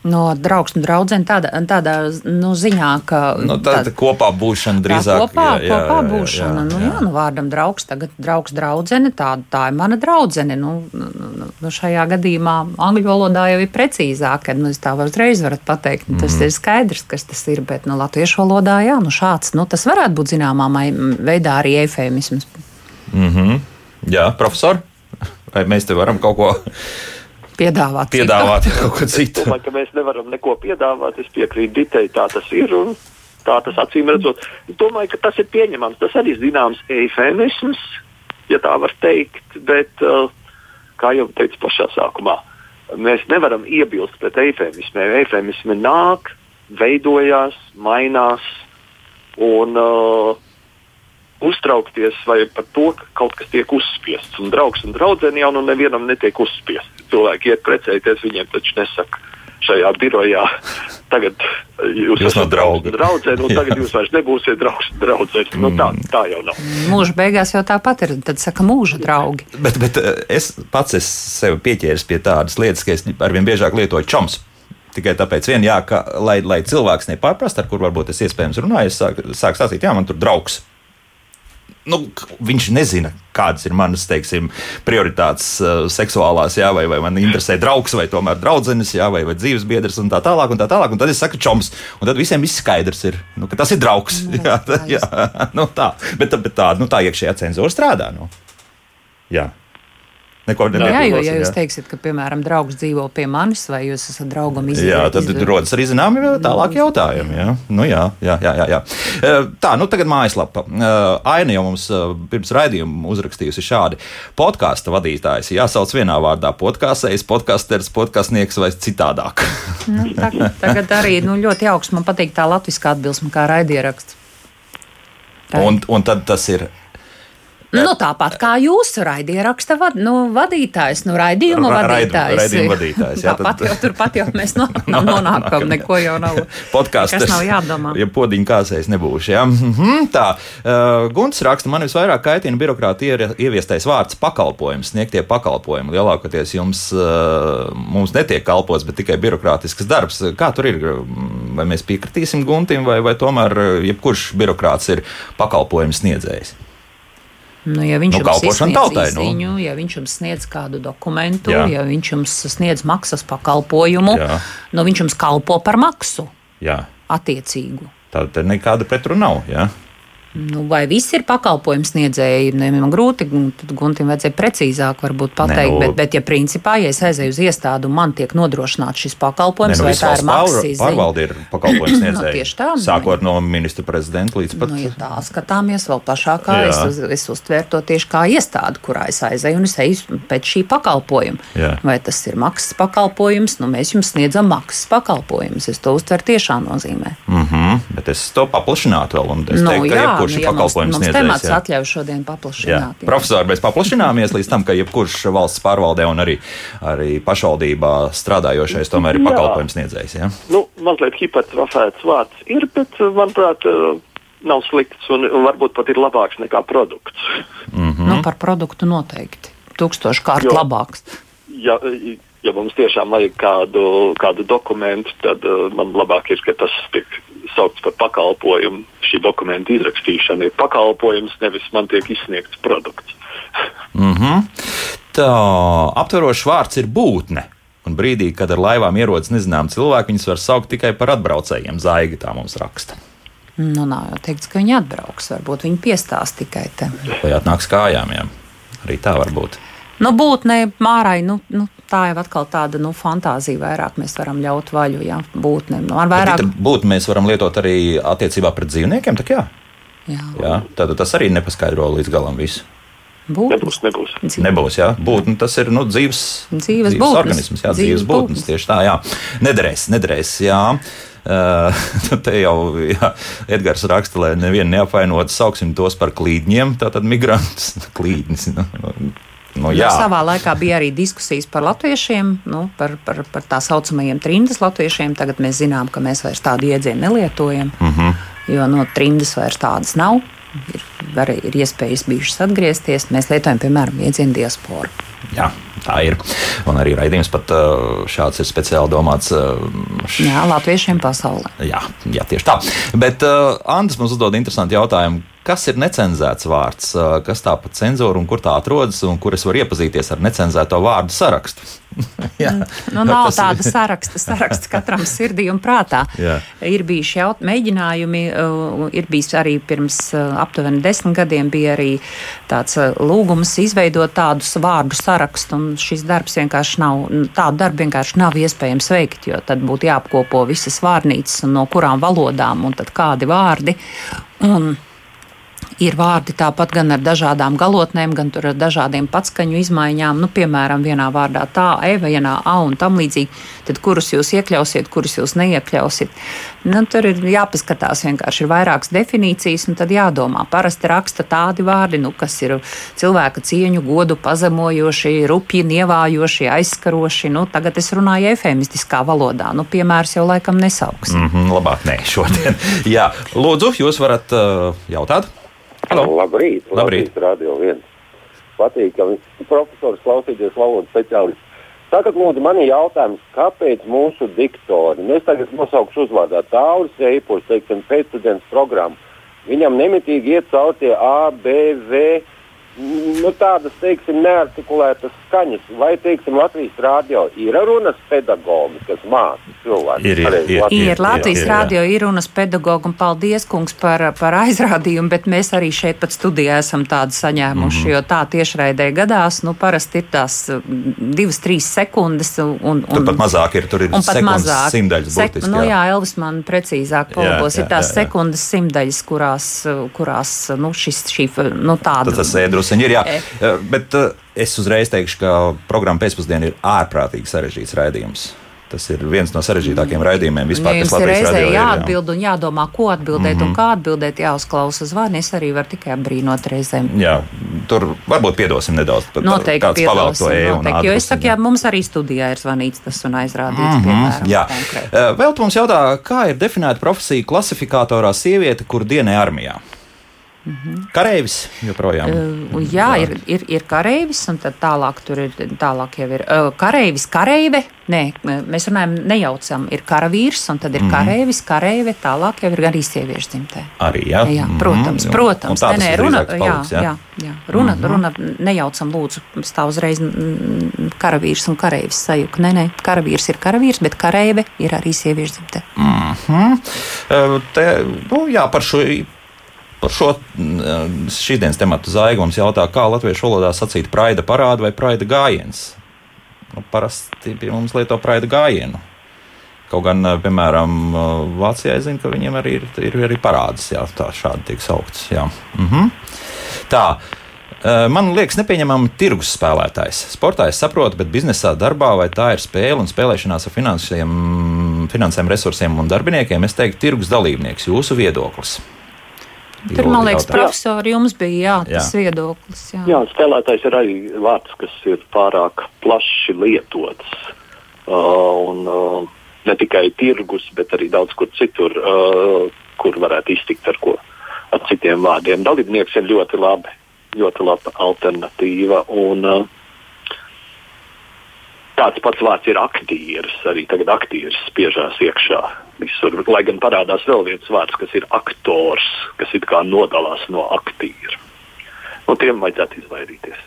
no draugs un draudzene tādā, tādā nu, ziņā, ka. Nu, tā ir kopā būšana drīzāk. Tā kopā, jā, kopā jā, būšana. Jā, jā, jā. Nu, jā, nu, vārdam draugs, tagad draugs draudzene, tā, tā ir mana draudzene. Nu, nu, nu, nu, šajā gadījumā angļu valodā jau ir precīzāk, kad nu, tā uzreiz varat pateikt. Nu, tas mm. ir skaidrs, kas tas ir, bet nu, latviešu valodā jā, nu, šāds, nu, tas varētu būt zināmā veidā arī eifēmisms. Mm -hmm. Jā, profesor, vai mēs te varam kaut ko piedāvāt, piedāvāt kaut ko citu. Es domāju, ka mēs nevaram neko piedāvāt. Es piekrītu Ditei, tā tas ir. Tā tas acīm redzot. Es domāju, ka tas ir pieņemams. Tas arī zināms eifemisms, ja tā var teikt. Bet, uh, kā jau teicu pašā sākumā, mēs nevaram iebilst pret eifemismiem. Eifemismi nāk, veidojās, mainās. Un, uh, uztraukties vai par to, ka kaut kas tiek uzspiests. Un draugs un draudzene jau nu nevienam netiek uzspiests. Cilvēki iet precēties, viņiem taču nesaka šajā birojā. Tagad jūs, Jūs esat no drauga. draudzene, un tagad jūs vairs nebūsiet draugs un draudzene. Nu, tā, tā jau nav. Mūža beigās jau tāpat ir. Tad saka, mūža draugi. Bet, bet eh, es pats es sev pieķēru pie tādas lietas, ka es arvien biežāk lietoju čoms. Tikai tāpēc, vien, jā, ka, lai, lai cilvēks nepārprast, ar kuru varbūt es iespējams runāju, es sāku sāk stāstīt, jā, man tur draugs. Nu, viņš nezina, kādas ir manas teiksim, prioritātes uh, seksuālās, jā, vai, vai man interesē draugs, vai tomēr draudzenes, jā, vai, vai dzīves biedrs, un tā tālāk. Un tā tālāk un tad es saku, čoms, un tad visiem viss skaidrs ir, nu, ka tas ir draugs. Jā, tā, jā, nu, tā. Bet, tā- bet tā, nu, tā iekšējā cenzūra strādā. Nu. Jā. Neko Jā, jo, ja jūs jā. teiksiet, ka, piemēram, draugs dzīvo pie manis, vai jūs esat draugam Jā, tad izdarījis. rodas arī zināmi tālāki jautājumi. Jā, nu, jā, jā, jā, jā. Eh, Tā, nu tagad mājaslapa. Eh, Aina jau mums eh, pirms raidījuma uzrakstījusi šādi. Podkāstu vadītājs jāsauc vienā vārdā - podkāstējs, podkāsters, podkāstnieks vai citādāk. Nu, tā, tagad arī nu, ļoti jauks. Man patīk tā latviskā atbilsme, kā raidieraksts. Un, un tad tas ir. Nu, tāpat kā jūsu raidieraksta vad, nu, vadītājs, nu, raidījuma Ra- vadītājs. raidījuma vadītājs, jā, Tāpat tad- jau turpat jau mēs nonākam, nonākam neko jau nav. Podkāsts nav jādomā. Ja podiņu kāsējis nebūšu. Ja? Mhm, tā, uh, Gunts raksta, man visvairāk kaitina birokrāti ieviestais vārds pakalpojums, sniegtie pakalpojumi. Lielākoties jums uh, mums netiek kalpots, bet tikai birokrātisks darbs. Kā tur ir? Vai mēs piekritīsim Guntim, vai, vai tomēr uh, jebkurš birokrāts ir pakalpojums sniedzējs? Nu, ja viņš Nu, jums izsniedz tautai, nu. izziņu, ja viņš jums sniedz kādu dokumentu, Jā. ja viņš jums sniedz maksas pakalpojumu, Jā. nu, viņš jums kalpo par maksu Jā, attiecīgu. tāda nekāda pretruna nav. Ja? Nu, vai visi ir pakalpojumu sniedzēji? Ne, man grūti, tad Guntim vajadzēja precīzāk varbūt pateikt, nu- bet, bet, ja principā, ja es aizēju uz iestādu un man tiek nodrošināts šis pakalpojums, nu, vai tā ir maksas pārvalde ir pakalpojums Nu, sniedzēji. tieši tā, nu, Sākot no ministra prezidenta līdz pat. Nu, ja tā skatāmies vēl plašākā, Jā. es, uz- es uztvēru to tieši kā iestādi, kurā es aizēju un es eju pēc šī pakalpojuma. Jā. Vai tas ir maksas pakalpojums? Nu, mēs jums sniedzam maksas pakalpojumus. Es to uztveru tiešā nozīmē. Mm -hmm, bet es to paplašinātu vēl. un Es nu, teiktu, ka jebkurš nu, ir pakalpojums sniedzējs. temats jā. atļauj šodien Jā, paplašināt. jā. profesori, mēs paplašināmies līdz tam, ka jebkurš valsts pārvaldē un arī, arī pašvaldībā strādājošais tomēr ir Jā. pakalpojums sniedzējs. Ja? Nu, mazliet hipertrofēts vārds ir, bet, manuprāt, eh, nav slikts un, un varbūt pat ir labāks nekā produkts. Mm -hmm. Nu, par produktu noteikti. Tūkstoši kārt Jo. labāks. Ja, ja mums tiešām vajag kādu, kādu dokumentu, tad uh, man labāk ir, ka tas tiek saukts par pakalpojumu. Šī dokumenta izrakstīšana ir pakalpojums, nevis man tiek izsniegts produkts. Mm -hmm. Tā aptverošs vārds ir būtne. Un brīdī, kad ar laivām ierodas nezinām cilvēki, viņus var saukt tikai par atbraucējiem. Zaigi tā mums raksta. Nu, nav jau teikts, ka viņi atbrauks. Varbūt viņi piestās tikai te. Vai atnāks kājām? Jā. Arī tā var būt. Nu, būtnē, mārai, nu, nu, tā jau atkal tāda nu, fantāzija vairāk mēs varam ļaut vaļu. Jā, būtnē. Nu, ar vairāk. Bet būtu mēs varam lietot arī attiecībā pret dzīvniekiem. tak Jā, Jā, jā. Tad tas arī nepaskaidro līdz galam visu. būtnes. Nebūs, nebūs. Dzīve. Nebūs, jā, būtne tas ir nu, dzīves, Dzīves būtnes. organisms, jā, Dzīves dzīves būtnes. būtnes. Tieši tā, jā. Nederēs, nederēs, jā. Uh, te jau jā, Edgars raksta, lai nevienu neapvainotu, sauksim tos par klīdņiem, tātad migrantus. Klīdnis. Nu, nu, Nu, jā, savā laikā bija arī diskusijas par latviešiem, nu, par, par, par tā saucamajiem trimdas latviešiem. Tagad mēs zinām, ka mēs vairs tādu iedzienu nelietojam, Mhm. -huh. jo no trimdas vairs tādas nav. Ir, arī ir iespējas bijušas atgriezties. Mēs lietojam, piemēram, iedzienu diasporu. jā, tā ir. Un arī raidījums pat šāds ir speciāli domāts. š- Jā, latviešiem pasaulē. Jā, jā, tieši tā. Bet uh, Andris mums uzdod interesantu jautājumu. Kas ir necenzēts vārds? Kas tā pa cenzūru un kur tā atrodas un kur es varu iepazīties ar necenzēto vārdu sarakstu? jā, Nu, nav tas tāda saraksta. Saraksts katram sirdī un prātā. Jā. Ir bijuši jaut, mēģinājumi, ir bijis arī pirms aptuveni desmit gadiem, bija arī tāds uh, lūgums izveidot tādus vārdu sarakstu. un Šis darbs vienkārši nav, tādu darbu vienkārši nav iespējams veikt, jo tad būtu jāapkopo visas vārnīcas un no kurām valodām un tad kādi vārdi. Un Ir vārdi tāpat gan ar dažādām galotnēm, gan ar dažādiem patskaņu izmaiņām. Nu, piemēram, vienā vārdā tā, e, vienā a un tam līdzīgi. Tad kurus jūs iekļausiet, kurus jūs neiekļausiet. Nu, tur ir jāpaskatās vienkārši ir vairākas definīcijas, un tad jādomā. Parasti raksta tādi vārdi, nu, kas ir cilvēka cieņu, godu pazemojoši, rupji, nievājoši, aizskaroši. Nu, tagad es runāju efemistiskā valodā. Nu, piemērs jau laikam nesauks. Mm -hmm, labāk nē, šodien. Jā, lūdzu, jūs varat uh, jautāt. Halo. Labrīt, Labrīt. labrīt radio viens. Patīk, ka profesors klausīties valodas speciālists. Sakat, lūdzu, man ir jautājums, kāpēc mūsu diktori, mēs tagad nosaukšu uzvārdā Tauris Eipurs, teiksim, pēcstudents programmu, viņam nemitīgi iet cauri tie A, B, V, nu, tādas, teiksim, neartikulētas skaņas, vai, teiksim, Latvijas rādio ir runas pedagogi, kas māca cilvēku. Ir, ir, ir, latviešu. Ir Latvijas ir, jā. rādio, ir runas pedagogs, un paldies, kungs, par, par aizrādījumu, bet mēs arī šeit pat studijā esam tādu saņēmuši, mm -hmm. jo tā tiešraidē gadās, nu, parasti ir tās mm, divas, trīs sekundes. Un, un, Tur pat mazāk ir, tur ir un sekundes mazāk. simtdaļas Sek, burtiski, nu, jā. jā, Elvis man precīzāk Jā, palabos, jā, ir tās jā, jā. sekundes simtdaļas, kurās, kurās nu, šis, šī, nu, tāda. Tad tas ēdrusiņš ir. Jā. E. Eh, Bet eh, es uzreiz teikšu, ka programma pēcpusdienā ir ārprātīgi sarežģīts raidījums. Tas ir viens no sarežģītākajiem raidījumiem vispār. Jums ir reizē jāatbild un jādomā, ko atbildēt mm -hmm. un kā atbildēt, jāuzklausa zvani. Es arī varu tikai apbrīnot reizēm. Jā, tur varbūt piedosim nedaudz. Noteikti piedosim, E noteikti, jo es saku, jā, mums arī studijā ir zvanīts tas un aizrādīts, mm -hmm, piemēram, Mhm, Jā, konkrēti. Vēl mums jautā, kā ir definēta profesija klasifikatorā sieviete, kur dienē armijā? Kareivis joprojām. Uh, jā, ir, ir, ir kareivis, un tad tālāk tur ir tālāk jau ir uh, kareivis, kareive. Nē, mēs runājam, nejaucam, ir karavīrs, un tad ir Mhm. mm -hmm. kareivis, kareive, tālāk jau ir arī sieviešu dzimtē. Arī, jā? Jā, Mhm. protams, Un- protams. Nē, nē, runa, jā, paliks, jā? jā, jā. Runa, runa, nejaucam, lūdzu, stāv uzreiz mm, karavīrs un kareivis sajūta. Nē, nē, karavīrs ir karavīrs, bet kareive ir arī sieviešu dzimtē. Mhm. Eh, Te, nu, jā, par šo. Par šo mm, šīs dienas tematu zaigu mums jautā, kā latviešu valodā sacīt praida parādu vai praida gājiens. Nu, parasti pie mums lieto praida gājienu. Kaut gan, eh, piemēram, eh, Vācijā es zinu, ka viņiem arī ir, ir arī parāds, jā, tā šādi tiek saukts. Jā. Mhm. Tā. eh, Man liekas, nepieņemama tirgus spēlētājs. Sportā es saprotu, bet biznesā, darbā vai tā ir spēle un spēlēšanās ar finansiem, finansēm, resursiem un darbiniekiem, es teiktu, tirgus dalībnieks. Jūsu viedoklis? Tur, man liekas, Jautājums. profesori, jums bija jā, tas Jā. viedoklis. Jā. Jā, spēlētājs ir arī vārds, kas ir pārāk plaši lietots. Uh, un, uh, ne tikai tirgus, bet arī daudz kur citur, uh, kur varētu iztikt ar, ko, ar citiem vārdiem. Dalībnieks ir ļoti labi, ļoti laba alternatīva. Un, uh, Tāds pats vārds ir aktieris. Arī tagad aktieris spiežās iekšā visur. Lai gan parādās vēl viens vārds, kas ir aktors, kas it kā nodalās no aktiera. No tiem vajadzētu izvairīties.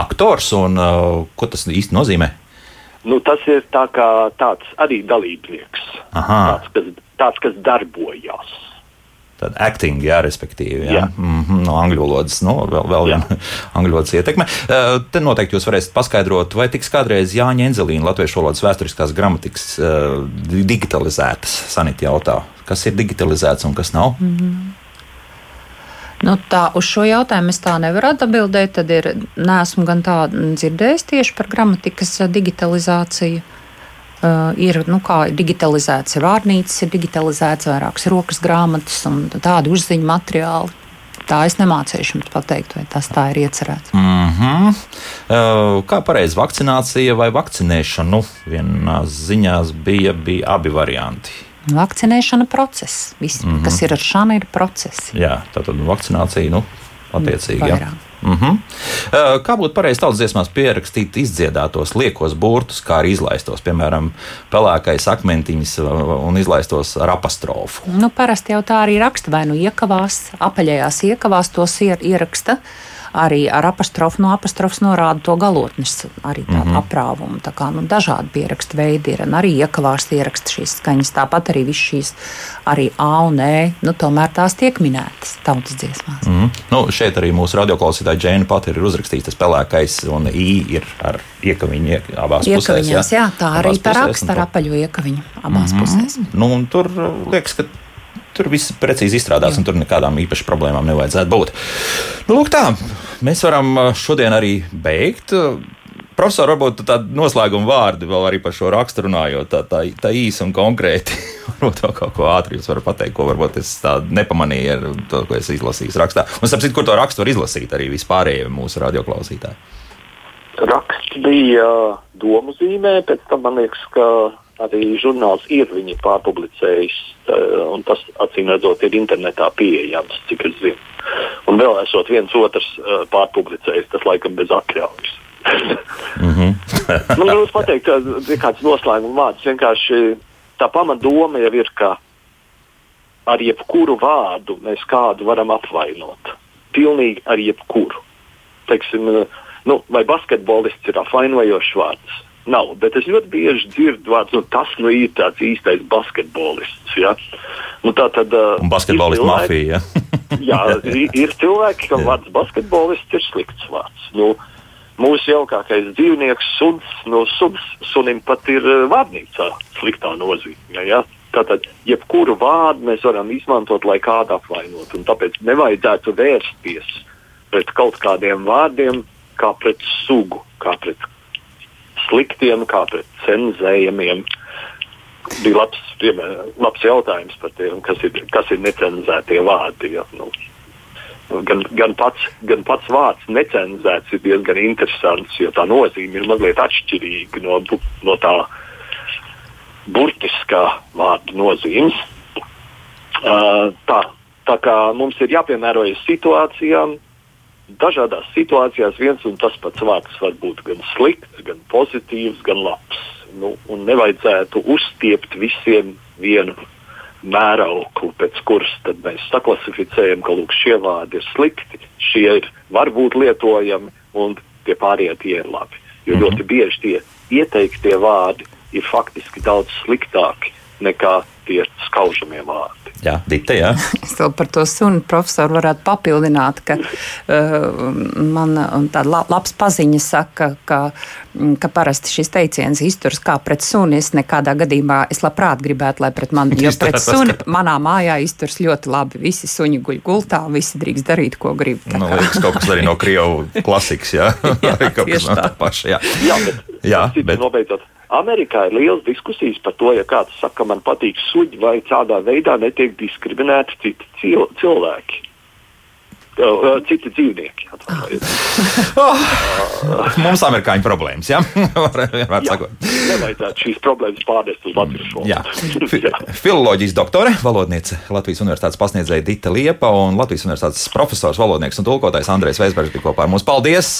Aktors un uh, ko tas īsti nozīmē? Nu, tas ir tā tāds arī dalībnieks. Aha. Tāds, kas, tāds, kas darbojas. Tad acting, jā, respektīvi. Jā. Jā. Mm -hmm, no angļu valodas, no, vēl, vēl Jā. viena angļu valodas ietekme. Uh, te noteikti jūs varēsiet paskaidrot, vai tiks kādreiz Jāņa Enzelīna latviešu valodas vēsturiskās gramatikas uh, digitalizētas. Sanita jautā, kas ir digitalizēts un kas nav? Mm. Nu, tā, uz šo jautājumu es tā nevaru atbildēt. Tad ir, neesmu gan tā dzirdējis tieši par gramatikas eh, digitalizāciju. Uh, ir nu, digitalizēts ir vārnīcas, ir digitalizēts vairākas rokas grāmatas un tādi uzziņu materiāli. Tā es nemācīšu jums pateikt, vai tas tā ir iecerēts. Mm -hmm. uh, kā pareizi vakcinācija vai vakcinēšana? Nu, vienā ziņā bija, bija abi varianti. Vakcinēšana process. Viss, mm Mhm. -hmm. kas ir ar šādu, ir procesi. Jā, tā tad vakcinācija, nu, attiecīgi. jā. Mm -hmm. Kā būtu pareizi tautas dziesmās pierakstīt izdziedātos liekos burtus, kā arī izlaistos, piemēram, pelēkais akmentiņš un izlaistos ar apostrofu? Nu, parasti jau tā arī raksta, vai nu iekavās, apaļajās iekavās tos ier, ieraksta. Arī ar apostrofu no apostrofas norāda to galotnes, arī tādu mm. -hmm. aprāvumu. Tā kā nu, dažādi pierakstu veidi ir, un arī iekavās ieraksta šīs skaņas. Tāpat arī viss šīs, arī A un E, nu, tomēr tās tiek minētas tautas dziesmās. Mm -hmm. nu, šeit arī mūsu radioklausītāja Džēna pat ir uzrakstījusi tas pelēkais, un I ir ar iekaviņu iek, abās pusēs. Iekaviņās, jā, tā arī tā raksta ar apaļo iekaviņu abās mm. -hmm. pusēs. Nu, un tur uh, liekas, ka tur viss precīzi izstrādāts, un tur nekādām īpašām problēmām nevajadzētu būt. Nu, lūk, tā, mēs varam uh, šodien arī beigt. Profesor, varbūt tāda noslēguma vārdi vēl arī par šo rakstu runājot, tā, tā, tā īsi un konkrēti. varbūt vēl kaut ko ātri jūs varat pateikt, ko varbūt es nepamanīju ar to, ko es izlasīju rakstā. Un sapratu, kur to rakstu var izlasīt arī vispārējie mūsu radioklausītāji. Raksts bija domu zīmē, pēc tam man liekas, ka arī žurnāls ir viņa pārpublicējis, un tas acīm redzot ir internetā pieejams, cik es zinu. Un vēl esot viens otrs pārpublicējis, tas laikam bez atļaujas mm -hmm. Man grūti pateikt, ka ir kāds noslēguma vārds. Vienkārši tā pamatdoma jau ir, ka ar jebkuru vārdu mēs kādu varam apvainot. Pilnīgi ar jebkuru. Teiksim, nu, vai basketbolists ir apvainojošs vārds? Nav, bet es ļoti bieži dzirdu vārdu, nu, tas nu ir tāds īstais basketbolists. Ja? Nu, tā tad. Uh, basketbolists mafija. jā, ir, ir cilvēki, kam vārds basketbolists ir slikts vārds. Nu, mūsu jaukākais dzīvnieks, suns, no suns, sunim pat ir vārnīcā sliktā nozīmē. Ja? Tātad, jebkuru vārdu mēs varam izmantot, lai kādu apvainotu. Tāpēc nevajadzētu vērsties pret kaut kādiem vārdiem, kā pret sugu, kā pret sliktiem, kā pret cenzējumiem. Bija labs, labs jautājums par tiem, kas ir, kas ir necenzētie vārdi. Ja? Nu, gan, gan, pats, gan pats vārds necenzēts ir diezgan interesants, jo tā nozīme ir mazliet atšķirīga no, no tā burtiskā vārda nozīmes. Uh, tā, tā kā mums ir jāpiemērojas situācijām, dažādās situācijās viens un tas pats vārds var būt gan slikts, gan pozitīvs, gan labs. Nu, un nevajadzētu uzstiept visiem vienu mērauklu, pēc kuras mēs saklasificējam, ka lūk, šie vārdi ir slikti, šie ir varbūt lietojami un tie pārējie tie ir labi. Jo -hmm. ļoti bieži tie ieteiktie vārdi ir faktiski daudz sliktāki nekā tie skaužamie vārdi. Jā, Dita, jā. es vēl par to sunu profesoru varētu papildināt, ka uh, man tāda labs paziņa saka, ka, mm, ka parasti šis teiciens izturas kā pret suni. Es nekādā gadījumā, es labprāt gribētu, lai pret mani, jo pret suni manā mājā izturas ļoti labi. Visi suņi guļ gultā, visi drīkst darīt, ko grib. Nu, liekas, kaut kas arī no Krievu klasikas, jā. jā, kaut kas no tā paša, jā. Jā, bet, jā, bet... Nobeidzot, Amerikā ir liels diskusijas par to, ja kāds saka, ka man patīk suģi, vai tādā veidā netiek diskriminēti citi cil cilvēki. Uh, citi dzīvnieki. oh, mums ir amerikāņu problēmas. Ja? jā, nevajadzētu šīs problēmas pārnest uz latviešu valodu. Filoloģijas doktore, valodniece Latvijas Universitātes pasniedzēja Dita Liepa un Latvijas Universitātes profesors, valodnieks un tulkotājs Andrēs Veisbergs bija kopā ar mums. Paldies!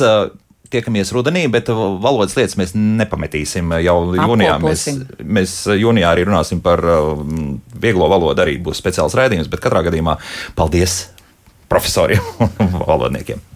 Tiekamies rudenī, bet valodas lietas mēs nepametīsim jau jūnijā. Mēs, mēs jūnijā arī runāsim par um, vieglo valodu, arī būs speciāls rādījums, bet katrā gadījumā paldies profesoriem un valodniekiem.